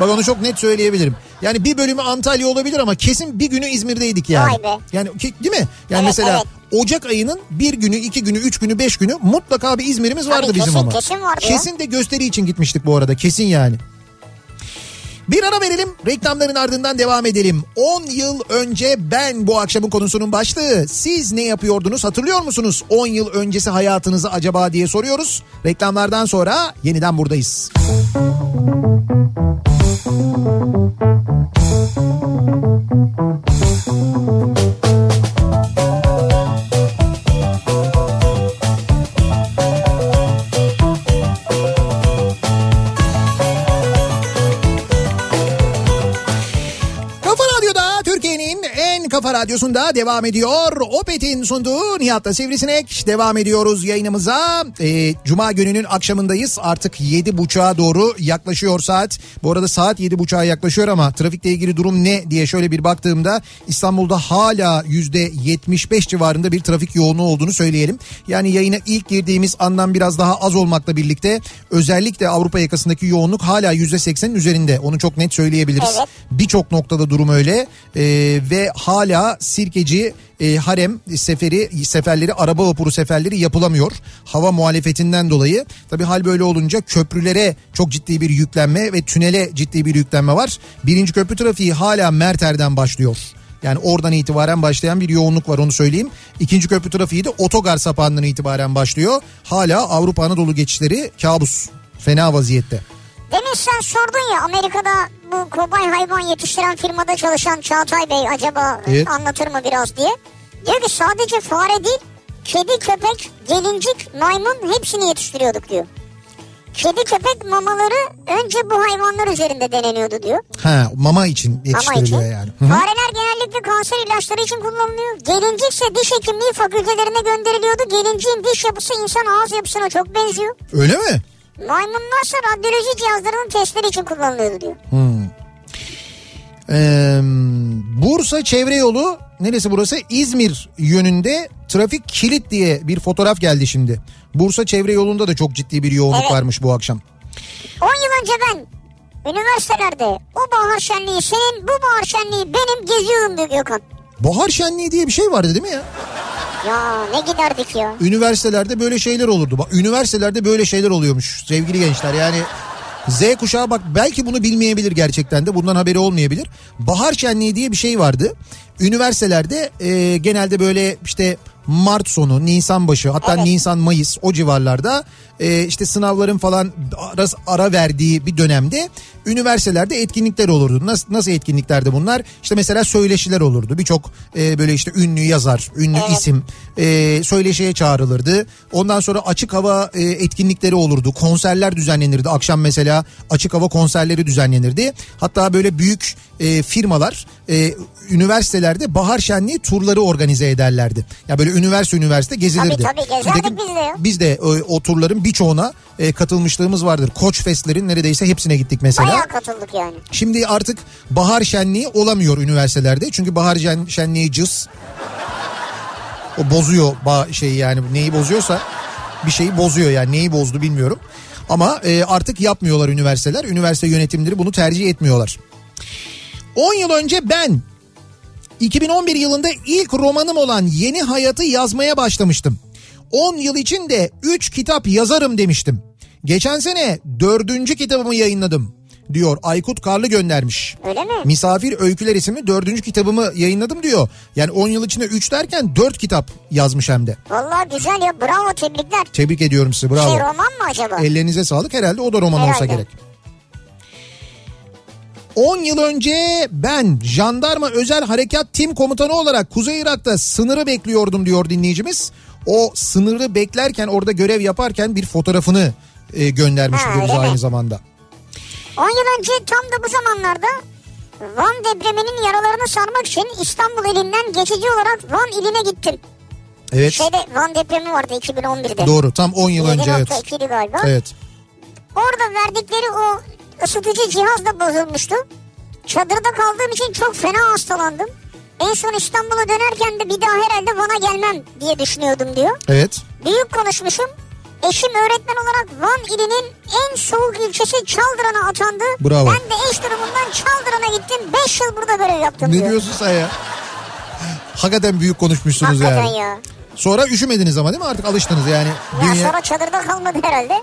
Bak onu çok net söyleyebilirim. Yani bir bölümü Antalya olabilir ama kesin bir günü İzmir'deydik yani.
Vay be.
Yani değil mi? Yani
Evet,
mesela
evet.
Ocak ayının bir günü, iki günü, üç günü, beş günü mutlaka bir İzmir'imiz vardı
Tabii,
bizim
kesin,
ama.
kesin vardı.
Kesin de gösteri için gitmiştik bu arada kesin yani. Bir ara verelim reklamların ardından devam edelim. 10 yıl önce ben bu akşamın konusunun başlığı. Siz ne yapıyordunuz hatırlıyor musunuz? 10 yıl öncesi hayatınızı acaba diye soruyoruz. Reklamlardan sonra yeniden buradayız. Türkiye'nin kafa radyosunda devam ediyor. Opet'in sunduğu Nihat'la Sivrisinek. Devam ediyoruz yayınımıza. Ee, Cuma gününün akşamındayız. Artık 7.30'a doğru yaklaşıyor saat. Bu arada saat 7.30'a yaklaşıyor ama trafikle ilgili durum ne diye şöyle bir baktığımda İstanbul'da hala %75 civarında bir trafik yoğunluğu olduğunu söyleyelim. Yani yayına ilk girdiğimiz andan biraz daha az olmakla birlikte özellikle Avrupa yakasındaki yoğunluk hala %80'in üzerinde. Onu çok net söyleyebiliriz.
Evet.
Birçok noktada durum öyle Ee, ve hala Sirkeci e, harem seferi seferleri araba vapuru seferleri yapılamıyor. Hava muhalefetinden dolayı. Tabii hal böyle olunca köprülere çok ciddi bir yüklenme ve tünele ciddi bir yüklenme var. Birinci köprü trafiği hala Merter'den başlıyor. Yani oradan itibaren başlayan bir yoğunluk var onu söyleyeyim. İkinci köprü trafiği de otogar sapağından itibaren başlıyor. Hala Avrupa Anadolu geçişleri kabus. Fena vaziyette.
Demin sen sordun ya Amerika'da bu kobay hayvan yetiştiren firmada çalışan Çağatay Bey acaba
Evet.
anlatır mı biraz diye. Diyor ki sadece fare değil kedi köpek gelincik maymun hepsini yetiştiriyorduk diyor. Kedi köpek mamaları önce bu hayvanlar üzerinde deneniyordu diyor.
Ha mama için
Mama için.
yetiştiriliyor yani. Hı hı.
Fareler genellikle kanser ilaçları için kullanılıyor. Gelincikse diş hekimliği fakültelerine gönderiliyordu. Gelinciğin diş yapısı insan ağız yapısına çok benziyor.
Öyle mi?
Maymunlarsa radyoloji cihazlarının testleri için kullanılıyordu diyor.
Ee, Bursa çevre yolu neresi burası? İzmir yönünde trafik kilit diye bir fotoğraf geldi şimdi. Bursa çevre yolunda da çok ciddi bir yoğunluk
Evet.
varmış bu akşam.
10 yıl önce ben üniversitelerde o bahar şenliği senin bu bahar şenliği benim geziyordum diyor Gökhan.
Bahar şenliği diye bir şey vardı değil mi ya?
Ya ne giderdik ya.
Üniversitelerde böyle şeyler olurdu. Bak üniversitelerde böyle şeyler oluyormuş sevgili gençler. Yani Z kuşağı bak belki bunu bilmeyebilir gerçekten de bundan haberi olmayabilir. Bahar şenliği diye bir şey vardı. Üniversitelerde e, genelde böyle işte Mart sonu, Nisan başı hatta
Evet.
Nisan Mayıs o civarlarda e, işte sınavların falan ara, ara verdiği bir dönemde üniversitelerde etkinlikler olurdu. Nasıl, nasıl etkinliklerdi bunlar? İşte mesela söyleşiler olurdu. Birçok e, böyle işte ünlü yazar, ünlü
Evet.
isim e, söyleşiye çağrılırdı. Ondan sonra açık hava e, etkinlikleri olurdu. Konserler düzenlenirdi. Akşam mesela açık hava konserleri düzenlenirdi. Hatta böyle büyük e, firmalar e, üniversitelerde bahar şenliği turları organize ederlerdi. Ya böyle üniversite üniversite gezilirdi.
Tabii, tabii, gezerdik biz de ya.
Biz de o, o turların birçoğuna e, katılmışlığımız vardır. Koç festlerin neredeyse hepsine gittik mesela.
Bayağı katıldık yani.
Şimdi artık bahar şenliği olamıyor üniversitelerde. Çünkü bahar şen- şenliği cız. O bozuyor ba şeyi yani neyi bozuyorsa bir şeyi bozuyor yani neyi bozdu bilmiyorum. Ama e, artık yapmıyorlar üniversiteler. Üniversite yönetimleri bunu tercih etmiyorlar. 10 yıl önce ben 2011 yılında ilk romanım olan Yeni Hayatı yazmaya başlamıştım. 10 yıl içinde 3 kitap yazarım demiştim. Geçen sene 4. kitabımı yayınladım diyor Aykut Karlı göndermiş.
Öyle mi?
Misafir Öyküler isimli 4. kitabımı yayınladım diyor. Yani 10 yıl içinde 3 derken 4 kitap yazmış hem de.
Vallahi güzel ya bravo tebrikler.
Tebrik ediyorum sizi bravo.
Şey roman mı acaba?
Ellerinize sağlık herhalde o da roman olsa
Herhalde.
gerek. 10 yıl önce ben jandarma özel harekat tim komutanı olarak Kuzey Irak'ta sınırı bekliyordum diyor dinleyicimiz. O sınırı beklerken orada görev yaparken bir fotoğrafını e, göndermiş
Ha, öyle
aynı
mi?
zamanda.
10 yıl önce tam da bu zamanlarda Van depreminin yaralarını sarmak için İstanbul ilinden geçici olarak Van iline gittim.
Evet
Şeyde Van depremi vardı 2011'de.
doğru tam 10 yıl önce evet.
7.2'di galiba.
Evet.
Orada verdikleri o ısıtıcı cihaz da bozulmuştu. Çadırda kaldığım için çok fena hastalandım. En son İstanbul'a dönerken de bir daha herhalde Van'a gelmem diye düşünüyordum diyor.
Evet.
Büyük konuşmuşum. Eşim öğretmen olarak Van ilinin en soğuk ilçesi Çaldıran'a atandı.
Bravo.
Ben de eş durumundan Çaldıran'a gittim. 5 yıl burada görev yaptım
Ne
diyor.
diyorsun sen ya? Hakikaten büyük konuşmuşsunuz
Hakikaten
yani.
ya.
Sonra üşümediniz ama değil mi? Artık alıştınız yani.
Ya
Dünya...
sonra çadırda kalmadı herhalde.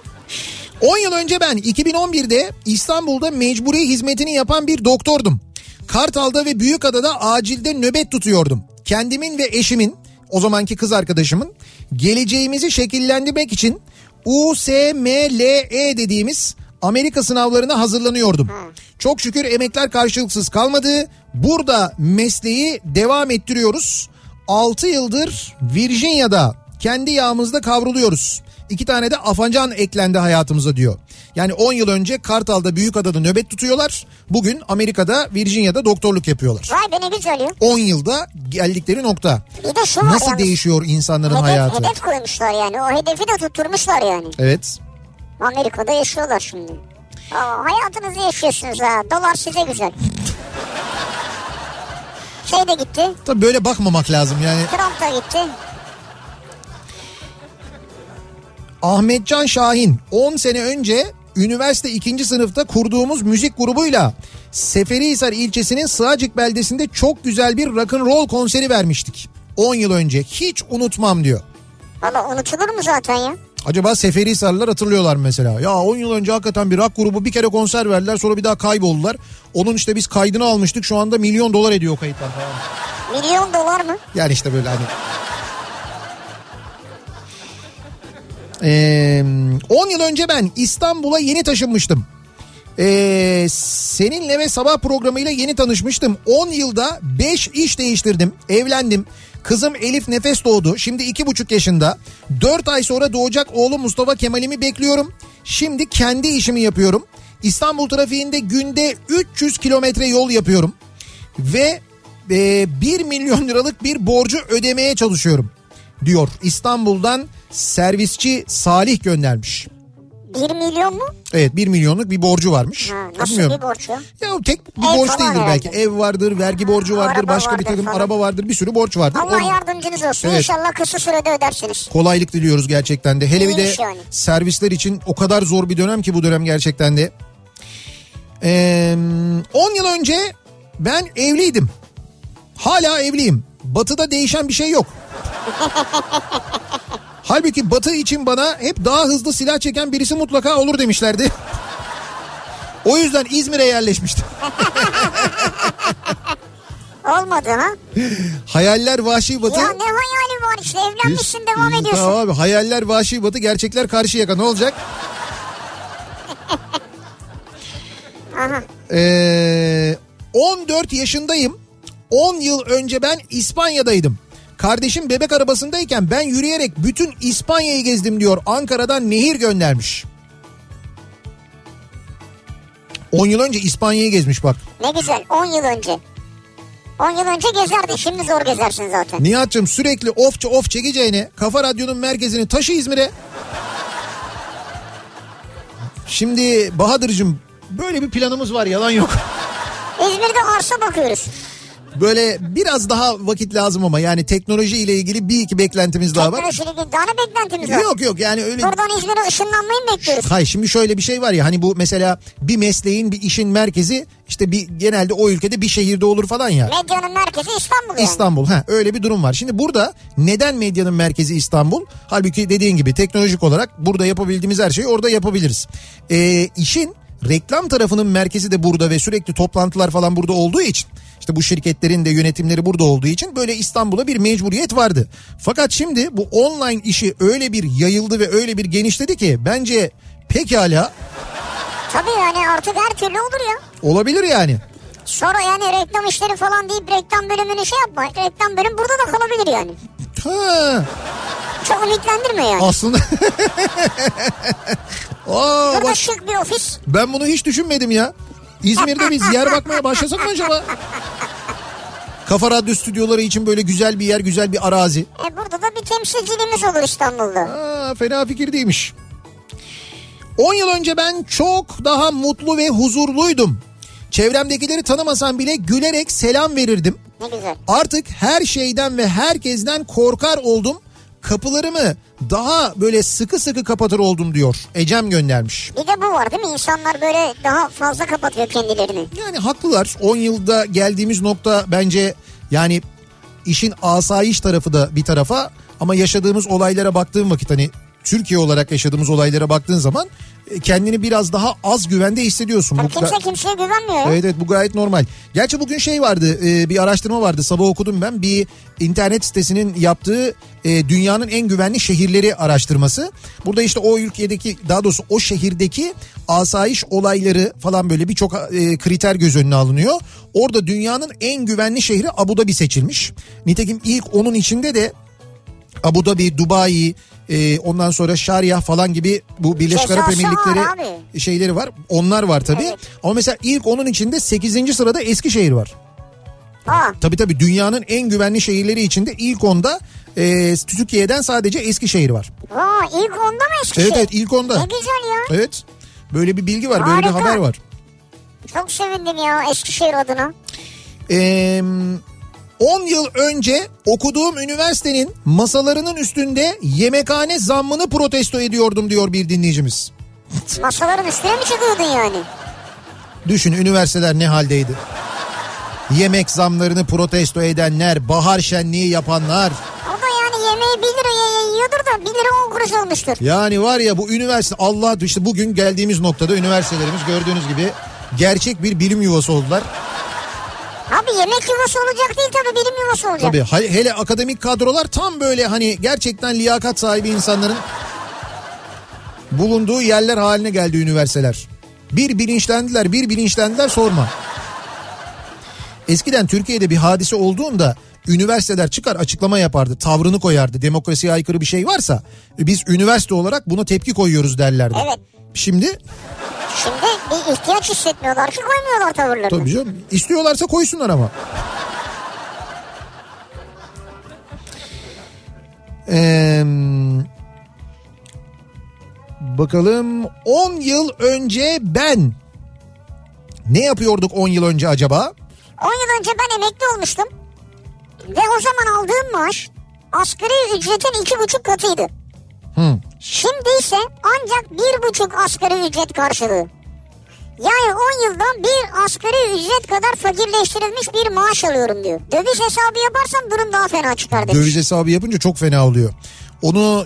10 yıl önce ben 2011'de İstanbul'da mecburi hizmetini yapan bir doktordum. Kartal'da ve Büyükada'da acilde nöbet tutuyordum. Kendimin ve eşimin, o zamanki kız arkadaşımın geleceğimizi şekillendirmek için USMLE dediğimiz Amerika sınavlarına hazırlanıyordum. Çok şükür emekler karşılıksız kalmadı. Burada mesleği devam ettiriyoruz. 6 yıldır Virginia'da kendi yağımızda kavruluyoruz. İki tane de afancan eklendi hayatımıza diyor. Yani 10 yıl önce Kartal'da Büyükada'da nöbet tutuyorlar. Bugün Amerika'da Virginia'da doktorluk yapıyorlar.
Vay be ne güzel ya.
10 yılda geldikleri nokta.
Bir de şu
Nasıl
yalnız.
değişiyor insanların
Hedef,
hayatı?
hedef koymuşlar yani. O hedefi de tutturmuşlar yani.
Evet.
Amerika'da yaşıyorlar şimdi. Aa, hayatınızı yaşıyorsunuz ha. Dolar size güzel. Şey de gitti.
Tabii böyle bakmamak lazım yani.
Trump da gitti.
Ahmetcan Şahin 10 sene önce üniversite 2. sınıfta kurduğumuz müzik grubuyla Seferihisar ilçesinin Sığacık beldesinde çok güzel bir rock and roll konseri vermiştik. 10 yıl önce hiç unutmam diyor.
Valla unutulur mu zaten ya?
Acaba Seferihisarlılar hatırlıyorlar mı mesela. Ya 10 yıl önce hakikaten bir rock grubu bir kere konser verdiler sonra bir daha kayboldular. Onun işte biz kaydını almıştık şu anda milyon dolar ediyor o kayıtlar falan.
Milyon dolar mı?
Yani işte böyle hani. Ee, 10 yıl önce ben İstanbul'a yeni taşınmıştım. Ee, seninle ve sabah programıyla yeni tanışmıştım. 10 yılda 5 iş değiştirdim. Evlendim. Kızım Elif nefes doğdu. Şimdi iki buçuk yaşında. 4 ay sonra doğacak oğlum Mustafa Kemal'imi bekliyorum. Şimdi kendi işimi yapıyorum. İstanbul trafiğinde günde 300 kilometre yol yapıyorum. Ve e, 1 milyon liralık bir borcu ödemeye çalışıyorum. Diyor İstanbul'dan servisçi Salih göndermiş.
1 milyon mu?
Evet 1 milyonluk bir borcu varmış.
Ha, nasıl
Bilmiyorum.
bir borç ya?
Tek bir
Ev
borç değildir
herhalde.
belki. Ev vardır, vergi borcu vardır,
Araba
başka bir
vardır
takım
falan.
araba vardır, bir sürü borç vardır.
Allah yardımcınız olsun.
Evet.
İnşallah kısa sürede ödersiniz.
kolaylık diliyoruz gerçekten de. Hele bir de
yani.
servisler için o kadar zor bir dönem ki bu dönem gerçekten de. Ee, 10 yıl önce ben evliydim. Hala evliyim. Batı'da değişen bir şey yok. Halbuki Batı için bana hep daha hızlı silah çeken birisi mutlaka olur demişlerdi. O yüzden İzmir'e yerleşmiştim.
Olmadı ha?
Hayaller vahşi batı.
Ya ne hayali var işte evlenmişsin devam
Biz-
ediyorsun.
Tamam abi hayaller vahşi batı gerçekler karşı yaka ne olacak?
Aha.
Ee, 14 yaşındayım. 10 yıl önce ben İspanya'daydım. Kardeşim bebek arabasındayken ben yürüyerek bütün İspanya'yı gezdim diyor. Ankara'dan Nehir göndermiş. 10 yıl önce İspanya'yı gezmiş bak.
Ne güzel 10 yıl önce. 10 yıl önce gezerdin şimdi zor gezersin zaten.
Nihat'cığım sürekli ofça of çekeceğine Kafa Radyo'nun merkezini taşı İzmir'e. Şimdi Bahadır'cığım böyle bir planımız var yalan yok.
İzmir'de arsa bakıyoruz.
Böyle biraz daha vakit lazım ama yani teknoloji ile ilgili bir iki beklentimiz daha var.
Teknolojiyle ilgili daha ne beklentimiz var?
Yok yok yani öyle...
Buradan İzmir'e ışınlanmayı mı bekliyoruz?
Hayır şimdi şöyle bir şey var ya hani bu mesela bir mesleğin bir işin merkezi işte bir genelde o ülkede bir şehirde olur falan ya.
Medyanın merkezi İstanbul yani.
İstanbul ha öyle bir durum var. Şimdi burada neden medyanın merkezi İstanbul? Halbuki dediğin gibi teknolojik olarak burada yapabildiğimiz her şeyi orada yapabiliriz. Ee, işin reklam tarafının merkezi de burada ve sürekli toplantılar falan burada olduğu için işte bu şirketlerin de yönetimleri burada olduğu için böyle İstanbul'a bir mecburiyet vardı. Fakat şimdi bu online işi öyle bir yayıldı ve öyle bir genişledi ki bence pekala
Tabii yani artık her türlü olur ya.
olabilir yani.
Sonra yani reklam işleri falan deyip reklam bölümünü şey yapma. Reklam bölüm burada da kalabilir yani.
Ha,
Çok ümitlendirme yani.
aslında Aa,
Burada
bak
şık bir ofis.
Ben bunu hiç düşünmedim ya. İzmir'de biz yer bakmaya başlasak mı acaba? Kafa Radyo stüdyoları için böyle güzel bir yer, güzel bir arazi.
E burada da bir temsilciliğimiz olur İstanbul'da.
Aa, fena fikir değilmiş. 10 yıl önce ben çok daha mutlu ve huzurluydum. Çevremdekileri tanımasam bile gülerek selam verirdim.
Ne güzel.
Artık her şeyden ve herkesten korkar oldum. Kapılarımı daha böyle sıkı sıkı kapatır oldum diyor. Ecem göndermiş.
Bir de bu var değil mi? İnsanlar böyle daha fazla kapatıyor kendilerini.
Yani haklılar. 10 yılda geldiğimiz nokta bence yani işin asayiş tarafı da bir tarafa ama yaşadığımız olaylara baktığım vakit hani Türkiye olarak yaşadığımız olaylara baktığın zaman kendini biraz daha az güvende hissediyorsun.
Tabii
Bu-
kimse kimseye güvenmiyor.
Evet evet bu gayet normal. Gerçi bugün şey vardı e, bir araştırma vardı sabah okudum ben bir internet sitesinin yaptığı e, dünyanın en güvenli şehirleri araştırması. Burada işte o ülkedeki daha doğrusu o şehirdeki asayiş olayları falan böyle birçok e, kriter göz önüne alınıyor. Orada dünyanın en güvenli şehri Abu Dhabi seçilmiş. Nitekim ilk onun içinde de Abu Dhabi, Dubai, e, ondan sonra Şariyah falan gibi bu Birleşik Arap
var
Emirlikleri
abi.
şeyleri var. Onlar var tabii.
Evet.
Ama mesela ilk onun içinde 8. sırada Eskişehir var.
Ha,
Tabii tabii dünyanın en güvenli şehirleri içinde ilk onda e, Türkiye'den sadece Eskişehir var.
ha ilk onda mı Eskişehir?
Evet evet ilk onda.
Ne güzel ya.
Evet. Böyle bir bilgi var, böyle bir
Harika.
haber var.
Çok sevindim ya Eskişehir adına.
Ee, 10 yıl önce okuduğum üniversitenin masalarının üstünde yemekhane zammını protesto ediyordum diyor bir dinleyicimiz.
Masaların üstüne mi çıkıyordun yani?
Düşün üniversiteler ne haldeydi. Yemek zamlarını protesto edenler, bahar şenliği yapanlar.
O da yani yemeği 1 liraya yiyordur da 1 lira 10 kuruş olmuştur.
Yani var ya bu üniversite Allah işte bugün geldiğimiz noktada üniversitelerimiz gördüğünüz gibi gerçek bir bilim yuvası oldular.
Abi yemek yuvası olacak değil tabii bilim yuvası olacak.
Tabii he- hele akademik kadrolar tam böyle hani gerçekten liyakat sahibi insanların bulunduğu yerler haline geldi üniversiteler. Bir bilinçlendiler, bir bilinçlendiler sorma. Eskiden Türkiye'de bir hadise olduğunda üniversiteler çıkar açıklama yapardı, tavrını koyardı. Demokrasiye aykırı bir şey varsa biz üniversite olarak buna tepki koyuyoruz derlerdi.
Evet.
Şimdi
Şimdi ihtiyaç hissetmiyorlar ki koymuyorlar tavırlarını.
Tabii canım. İstiyorlarsa koysunlar ama. Ee, bakalım 10 yıl önce ben ne yapıyorduk 10 yıl önce acaba?
10 yıl önce ben emekli olmuştum. Ve o zaman aldığım maaş asgari ücretin iki buçuk katıydı.
Hı.
Şimdi ise ancak bir buçuk asgari ücret karşılığı. Yani 10 yılda bir asgari ücret kadar fakirleştirilmiş bir maaş alıyorum diyor. Döviz hesabı yaparsam durum daha fena çıkar demiş.
Döviz hesabı yapınca çok fena oluyor. Onu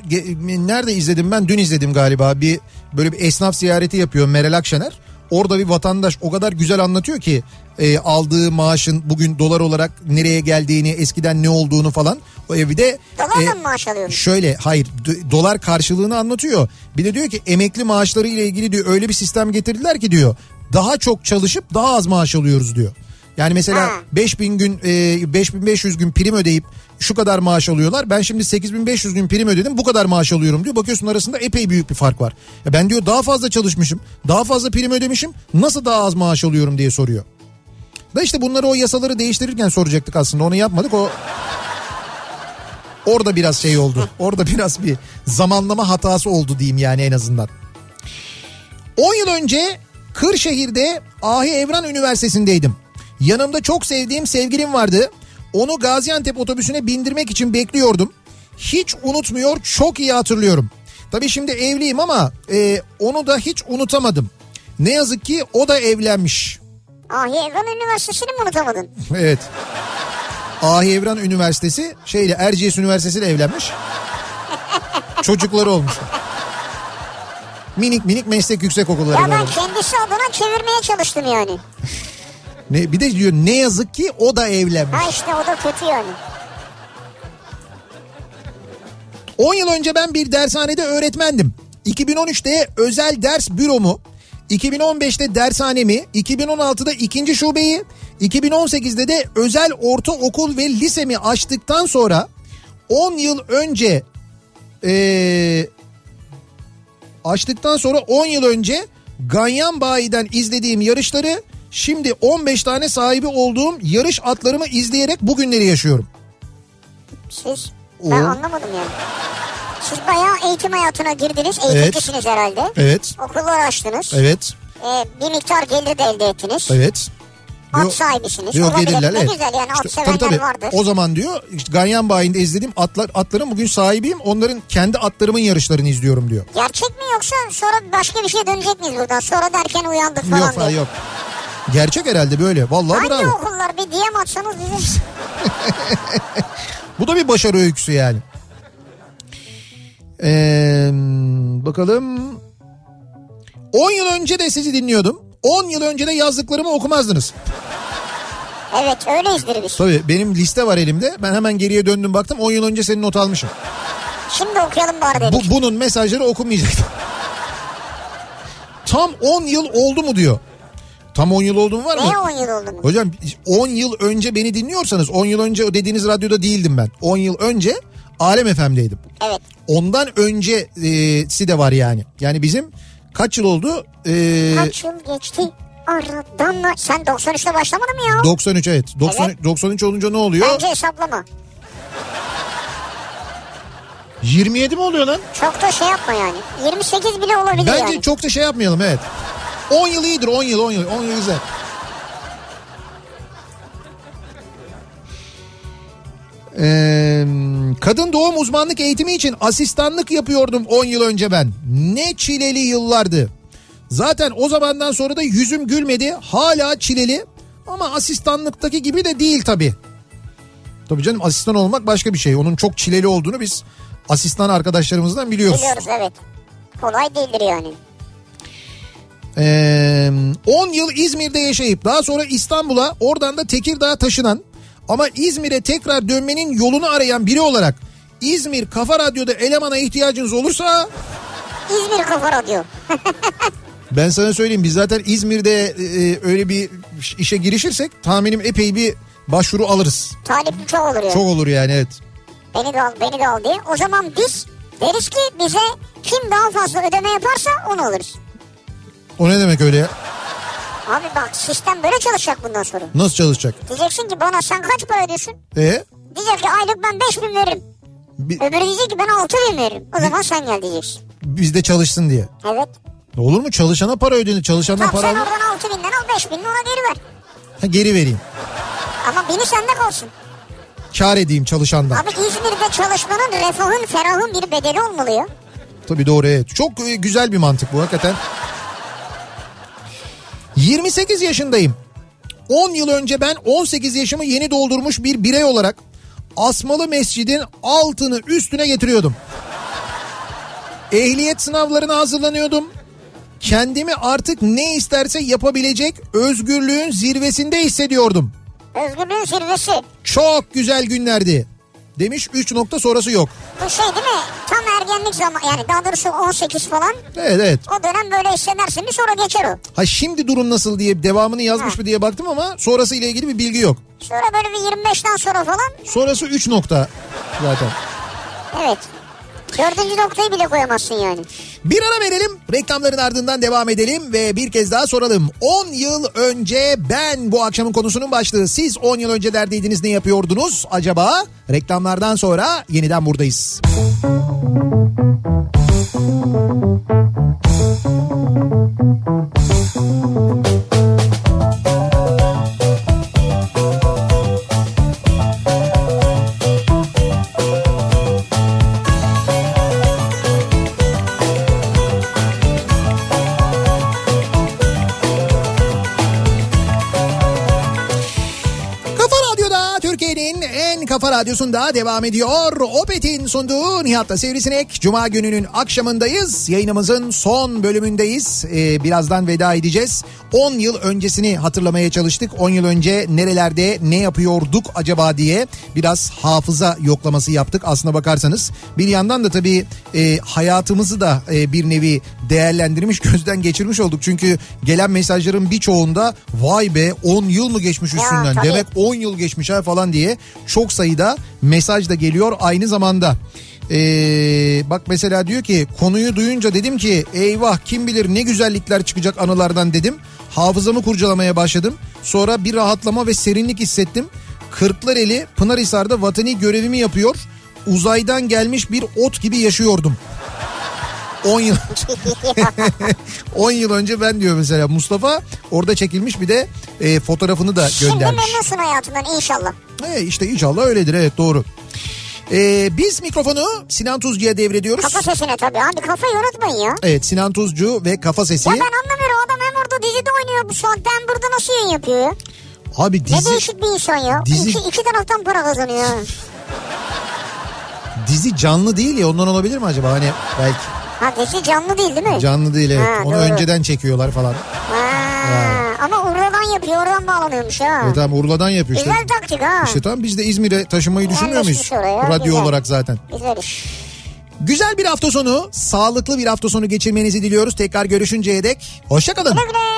nerede izledim ben? Dün izledim galiba. Bir böyle bir esnaf ziyareti yapıyor Meral Akşener. Orada bir vatandaş o kadar güzel anlatıyor ki e, aldığı maaşın bugün dolar olarak nereye geldiğini, eskiden ne olduğunu falan. O evde
Dolarla mı maaş?
Şöyle hayır d- dolar karşılığını anlatıyor. Bir de diyor ki emekli maaşları ile ilgili diyor öyle bir sistem getirdiler ki diyor daha çok çalışıp daha az maaş alıyoruz diyor. Yani mesela
Ha.
5000 gün e, 5500 gün prim ödeyip şu kadar maaş alıyorlar. Ben şimdi 8500 gün prim ödedim bu kadar maaş alıyorum diyor. Bakıyorsun arasında epey büyük bir fark var. Ya ben diyor daha fazla çalışmışım. Daha fazla prim ödemişim. Nasıl daha az maaş alıyorum diye soruyor. Da işte bunları o yasaları değiştirirken soracaktık aslında. Onu yapmadık. O Orada biraz şey oldu. Orada biraz bir zamanlama hatası oldu diyeyim yani en azından. 10 yıl önce Kırşehir'de Ahi Evran Üniversitesi'ndeydim. Yanımda çok sevdiğim sevgilim vardı. Onu Gaziantep otobüsüne bindirmek için bekliyordum. Hiç unutmuyor, çok iyi hatırlıyorum. Tabii şimdi evliyim ama e, onu da hiç unutamadım. Ne yazık ki o da evlenmiş.
Ah Evran Üniversitesi'ni mi unutamadın?
Evet. Ahi Evran Üniversitesi şeyle Erciyes Üniversitesi ile evlenmiş. Çocukları olmuş. Minik minik meslek yüksek okulları
Ya ben kendisi adına çevirmeye çalıştım yani.
Ne, bir de diyor ne yazık ki o da evlenmiş.
Ha işte o da kötü yani.
10 yıl önce ben bir dershanede öğretmendim. 2013'te özel ders büromu, 2015'te dershanemi, 2016'da ikinci şubeyi, 2018'de de özel ortaokul ve lisemi açtıktan sonra 10 yıl önce eee açtıktan sonra 10 yıl önce Ganyan Bayi'den izlediğim yarışları şimdi 15 tane sahibi olduğum yarış atlarımı izleyerek bugünleri yaşıyorum.
Siz ben anlamadım yani. Siz bayağı eğitim hayatına girdiniz. Eğitimcisiniz herhalde.
Evet.
Okullar açtınız.
Evet.
Ee, bir miktar gelir de elde ettiniz.
Evet.
At sahibisiniz.
Yok gelirler
Ne
evet.
güzel yani at
İşte,
sevenler
tabii, tabii.
vardır.
O zaman diyor işte Ganyan Bayi'nde izlediğim atlar, atların bugün sahibiyim. Onların kendi atlarımın yarışlarını izliyorum diyor.
Gerçek mi yoksa sonra başka bir şeye dönecek miyiz buradan? Sonra derken uyandık falan
yok
diye.
yok. Gerçek herhalde böyle. Vallahi
Hangi
bravo.
okullar bir DM atsanız bize.
Bu da bir başarı öyküsü yani. Ee, bakalım. 10 yıl önce de sizi dinliyordum. 10 yıl önce de yazdıklarımı okumazdınız.
evet öyleyizdir biz.
Tabii benim liste var elimde. Ben hemen geriye döndüm baktım. 10 yıl önce senin not almışım.
Şimdi okuyalım bari dedik.
Bu, bunun mesajları okunmayacaktı. Tam 10 yıl oldu mu diyor. Tam 10 yıl oldu mu var mı?
Neye 10 yıl oldu mu?
Hocam 10 yıl önce beni dinliyorsanız 10 yıl önce o dediğiniz radyoda değildim ben. 10 yıl önce Alem FM'deydim.
Evet.
Ondan öncesi de var yani. Yani bizim kaç yıl oldu? Ee,
Kaç yıl geçti aradan da- Sen 93'te başlamadın mı ya?
93 evet. 90,
Evet.
93 olunca ne oluyor?
Bence hesaplama.
27 mi oluyor lan?
Çok da şey yapma yani. 28 bile olabilir
Bence
yani.
çok da şey yapmayalım evet. 10 yıl iyidir 10 yıl 10 yıl 10 yıl güzel. Ee, kadın doğum uzmanlık eğitimi için asistanlık yapıyordum 10 yıl önce ben. Ne çileli yıllardı. Zaten o zamandan sonra da yüzüm gülmedi. Hala çileli ama asistanlıktaki gibi de değil tabii. Tabii canım asistan olmak başka bir şey. Onun çok çileli olduğunu biz asistan arkadaşlarımızdan biliyoruz.
Biliyoruz evet. Kolay değildir yani.
Ee, 10 yıl İzmir'de yaşayıp daha sonra İstanbul'a oradan da Tekirdağ'a taşınan ama İzmir'e tekrar dönmenin yolunu arayan biri olarak İzmir Kafa Radyo'da elemana ihtiyacınız olursa
İzmir Kafa Radyo.
ben sana söyleyeyim biz zaten İzmir'de e, öyle bir işe girişirsek tahminim epey bir başvuru alırız.
Talipli çok olur ya.
Çok olur yani evet.
Beni de al beni de al diye. O zaman biz deriz ki bize kim daha fazla ödeme yaparsa onu alırız.
O ne demek öyle ya?
Abi bak sistem böyle çalışacak bundan sonra.
Nasıl çalışacak?
Diyeceksin ki bana sen kaç para ödüyorsun?
E
Diyecek ki aylık ben 5 bin veririm.
bi-
Öbürü diyecek ki ben 6 bin veririm. O zaman sen gel diyeceksin.
bizde çalışsın diye.
Evet.
Olur mu? Çalışana para ödenir. Çalışandan
Tamam
para
sen oradan 6 binden al 5 binini ona geri ver.
Ha, geri vereyim.
Ama bini sende kalsın.
Kar edeyim çalışandan.
Abi İzmir'de çalışmanın refahın ferahın bir bedeli olmalı ya.
Tabii doğru evet. Çok e, güzel bir mantık bu hakikaten. 28 yaşındayım. 10 yıl önce ben 18 yaşımı yeni doldurmuş bir birey olarak Asmalı Mescid'in altını üstüne getiriyordum. Ehliyet sınavlarına hazırlanıyordum. Kendimi artık ne isterse yapabilecek özgürlüğün zirvesinde hissediyordum.
Özgürlüğün zirvesi.
Çok güzel günlerdi. Demiş 3 nokta sonrası yok.
Bu şey değil mi? Tam ergenlik zamanı yani daha doğrusu 18 falan.
Evet evet.
O dönem böyle hissedersin bir sonra geçer o.
Ha şimdi durum nasıl diye devamını yazmış
Ha.
mı diye baktım ama sonrası ile ilgili bir bilgi yok.
Sonra böyle bir 25'ten sonra falan
Sonrası 3 nokta zaten.
evet. Dördüncü noktayı bile koyamazsın yani.
Bir ara verelim reklamların ardından devam edelim ve bir kez daha soralım. 10 yıl önce ben bu akşamın konusunun başlığı siz 10 yıl önce neredeydiniz ne yapıyordunuz acaba? Reklamlardan sonra yeniden buradayız. Kafa radyosunda devam ediyor. Opet'in sunduğu Nihat'la Sivrisinek. Cuma gününün akşamındayız. Yayınımızın son bölümündeyiz. Ee, birazdan veda edeceğiz. 10 yıl öncesini hatırlamaya çalıştık. 10 yıl önce nerelerde ne yapıyorduk acaba diye biraz hafıza yoklaması yaptık aslına bakarsanız. Bir yandan da tabii e, hayatımızı da e, bir nevi değerlendirmiş gözden geçirmiş olduk. Çünkü gelen mesajların birçoğunda vay be 10 yıl mı geçmiş üstünden
tabii.
demek 10 yıl geçmiş ha falan diye çok sayıda mesaj da geliyor aynı zamanda. Ee, bak mesela diyor ki konuyu duyunca dedim ki eyvah kim bilir ne güzellikler çıkacak anılardan dedim. Hafızamı kurcalamaya başladım. Sonra bir rahatlama ve serinlik hissettim. Kırklareli Pınarhisar'da vatani görevimi yapıyor. Uzaydan gelmiş bir ot gibi yaşıyordum. 10 yıl 10 yıl önce ben diyor mesela Mustafa orada çekilmiş bir de e, fotoğrafını da
Şimdi
göndermiş.
memnunsun hayatından inşallah.
E, işte inşallah öyledir evet doğru. E, biz mikrofonu Sinan Tuzcu'ya devrediyoruz.
Kafa sesine tabii abi kafayı unutmayın ya.
Evet Sinan Tuzcu ve Kafa Sesi.
Ya ben anlamıyorum adam hem orada dizide oynuyor bu saatte hem burada nasıl yayın yapıyor ya?
Abi
Ne
dizi
değişik bir insan ya.
dizi-
İki, iki taraftan para kazanıyor.
dizi canlı değil ya ondan olabilir mi acaba? Hani belki
Ha dizi canlı değil değil mi?
canlı değil evet.
Ha,
Onu
doğru.
önceden çekiyorlar falan.
Ha, ama oradan yapıyor oradan bağlanıyormuş ha.
Evet tamam Urla'dan yapıyor işte.
Güzel taktik ha.
İşte tamam biz de İzmir'e taşımayı düşünmüyor muyuz?
Oraya,
Radyo
güzel.
olarak zaten.
Güzel iş.
Güzel bir hafta sonu, sağlıklı bir hafta sonu geçirmenizi diliyoruz. Tekrar görüşünceye dek hoşçakalın.
Güle güle.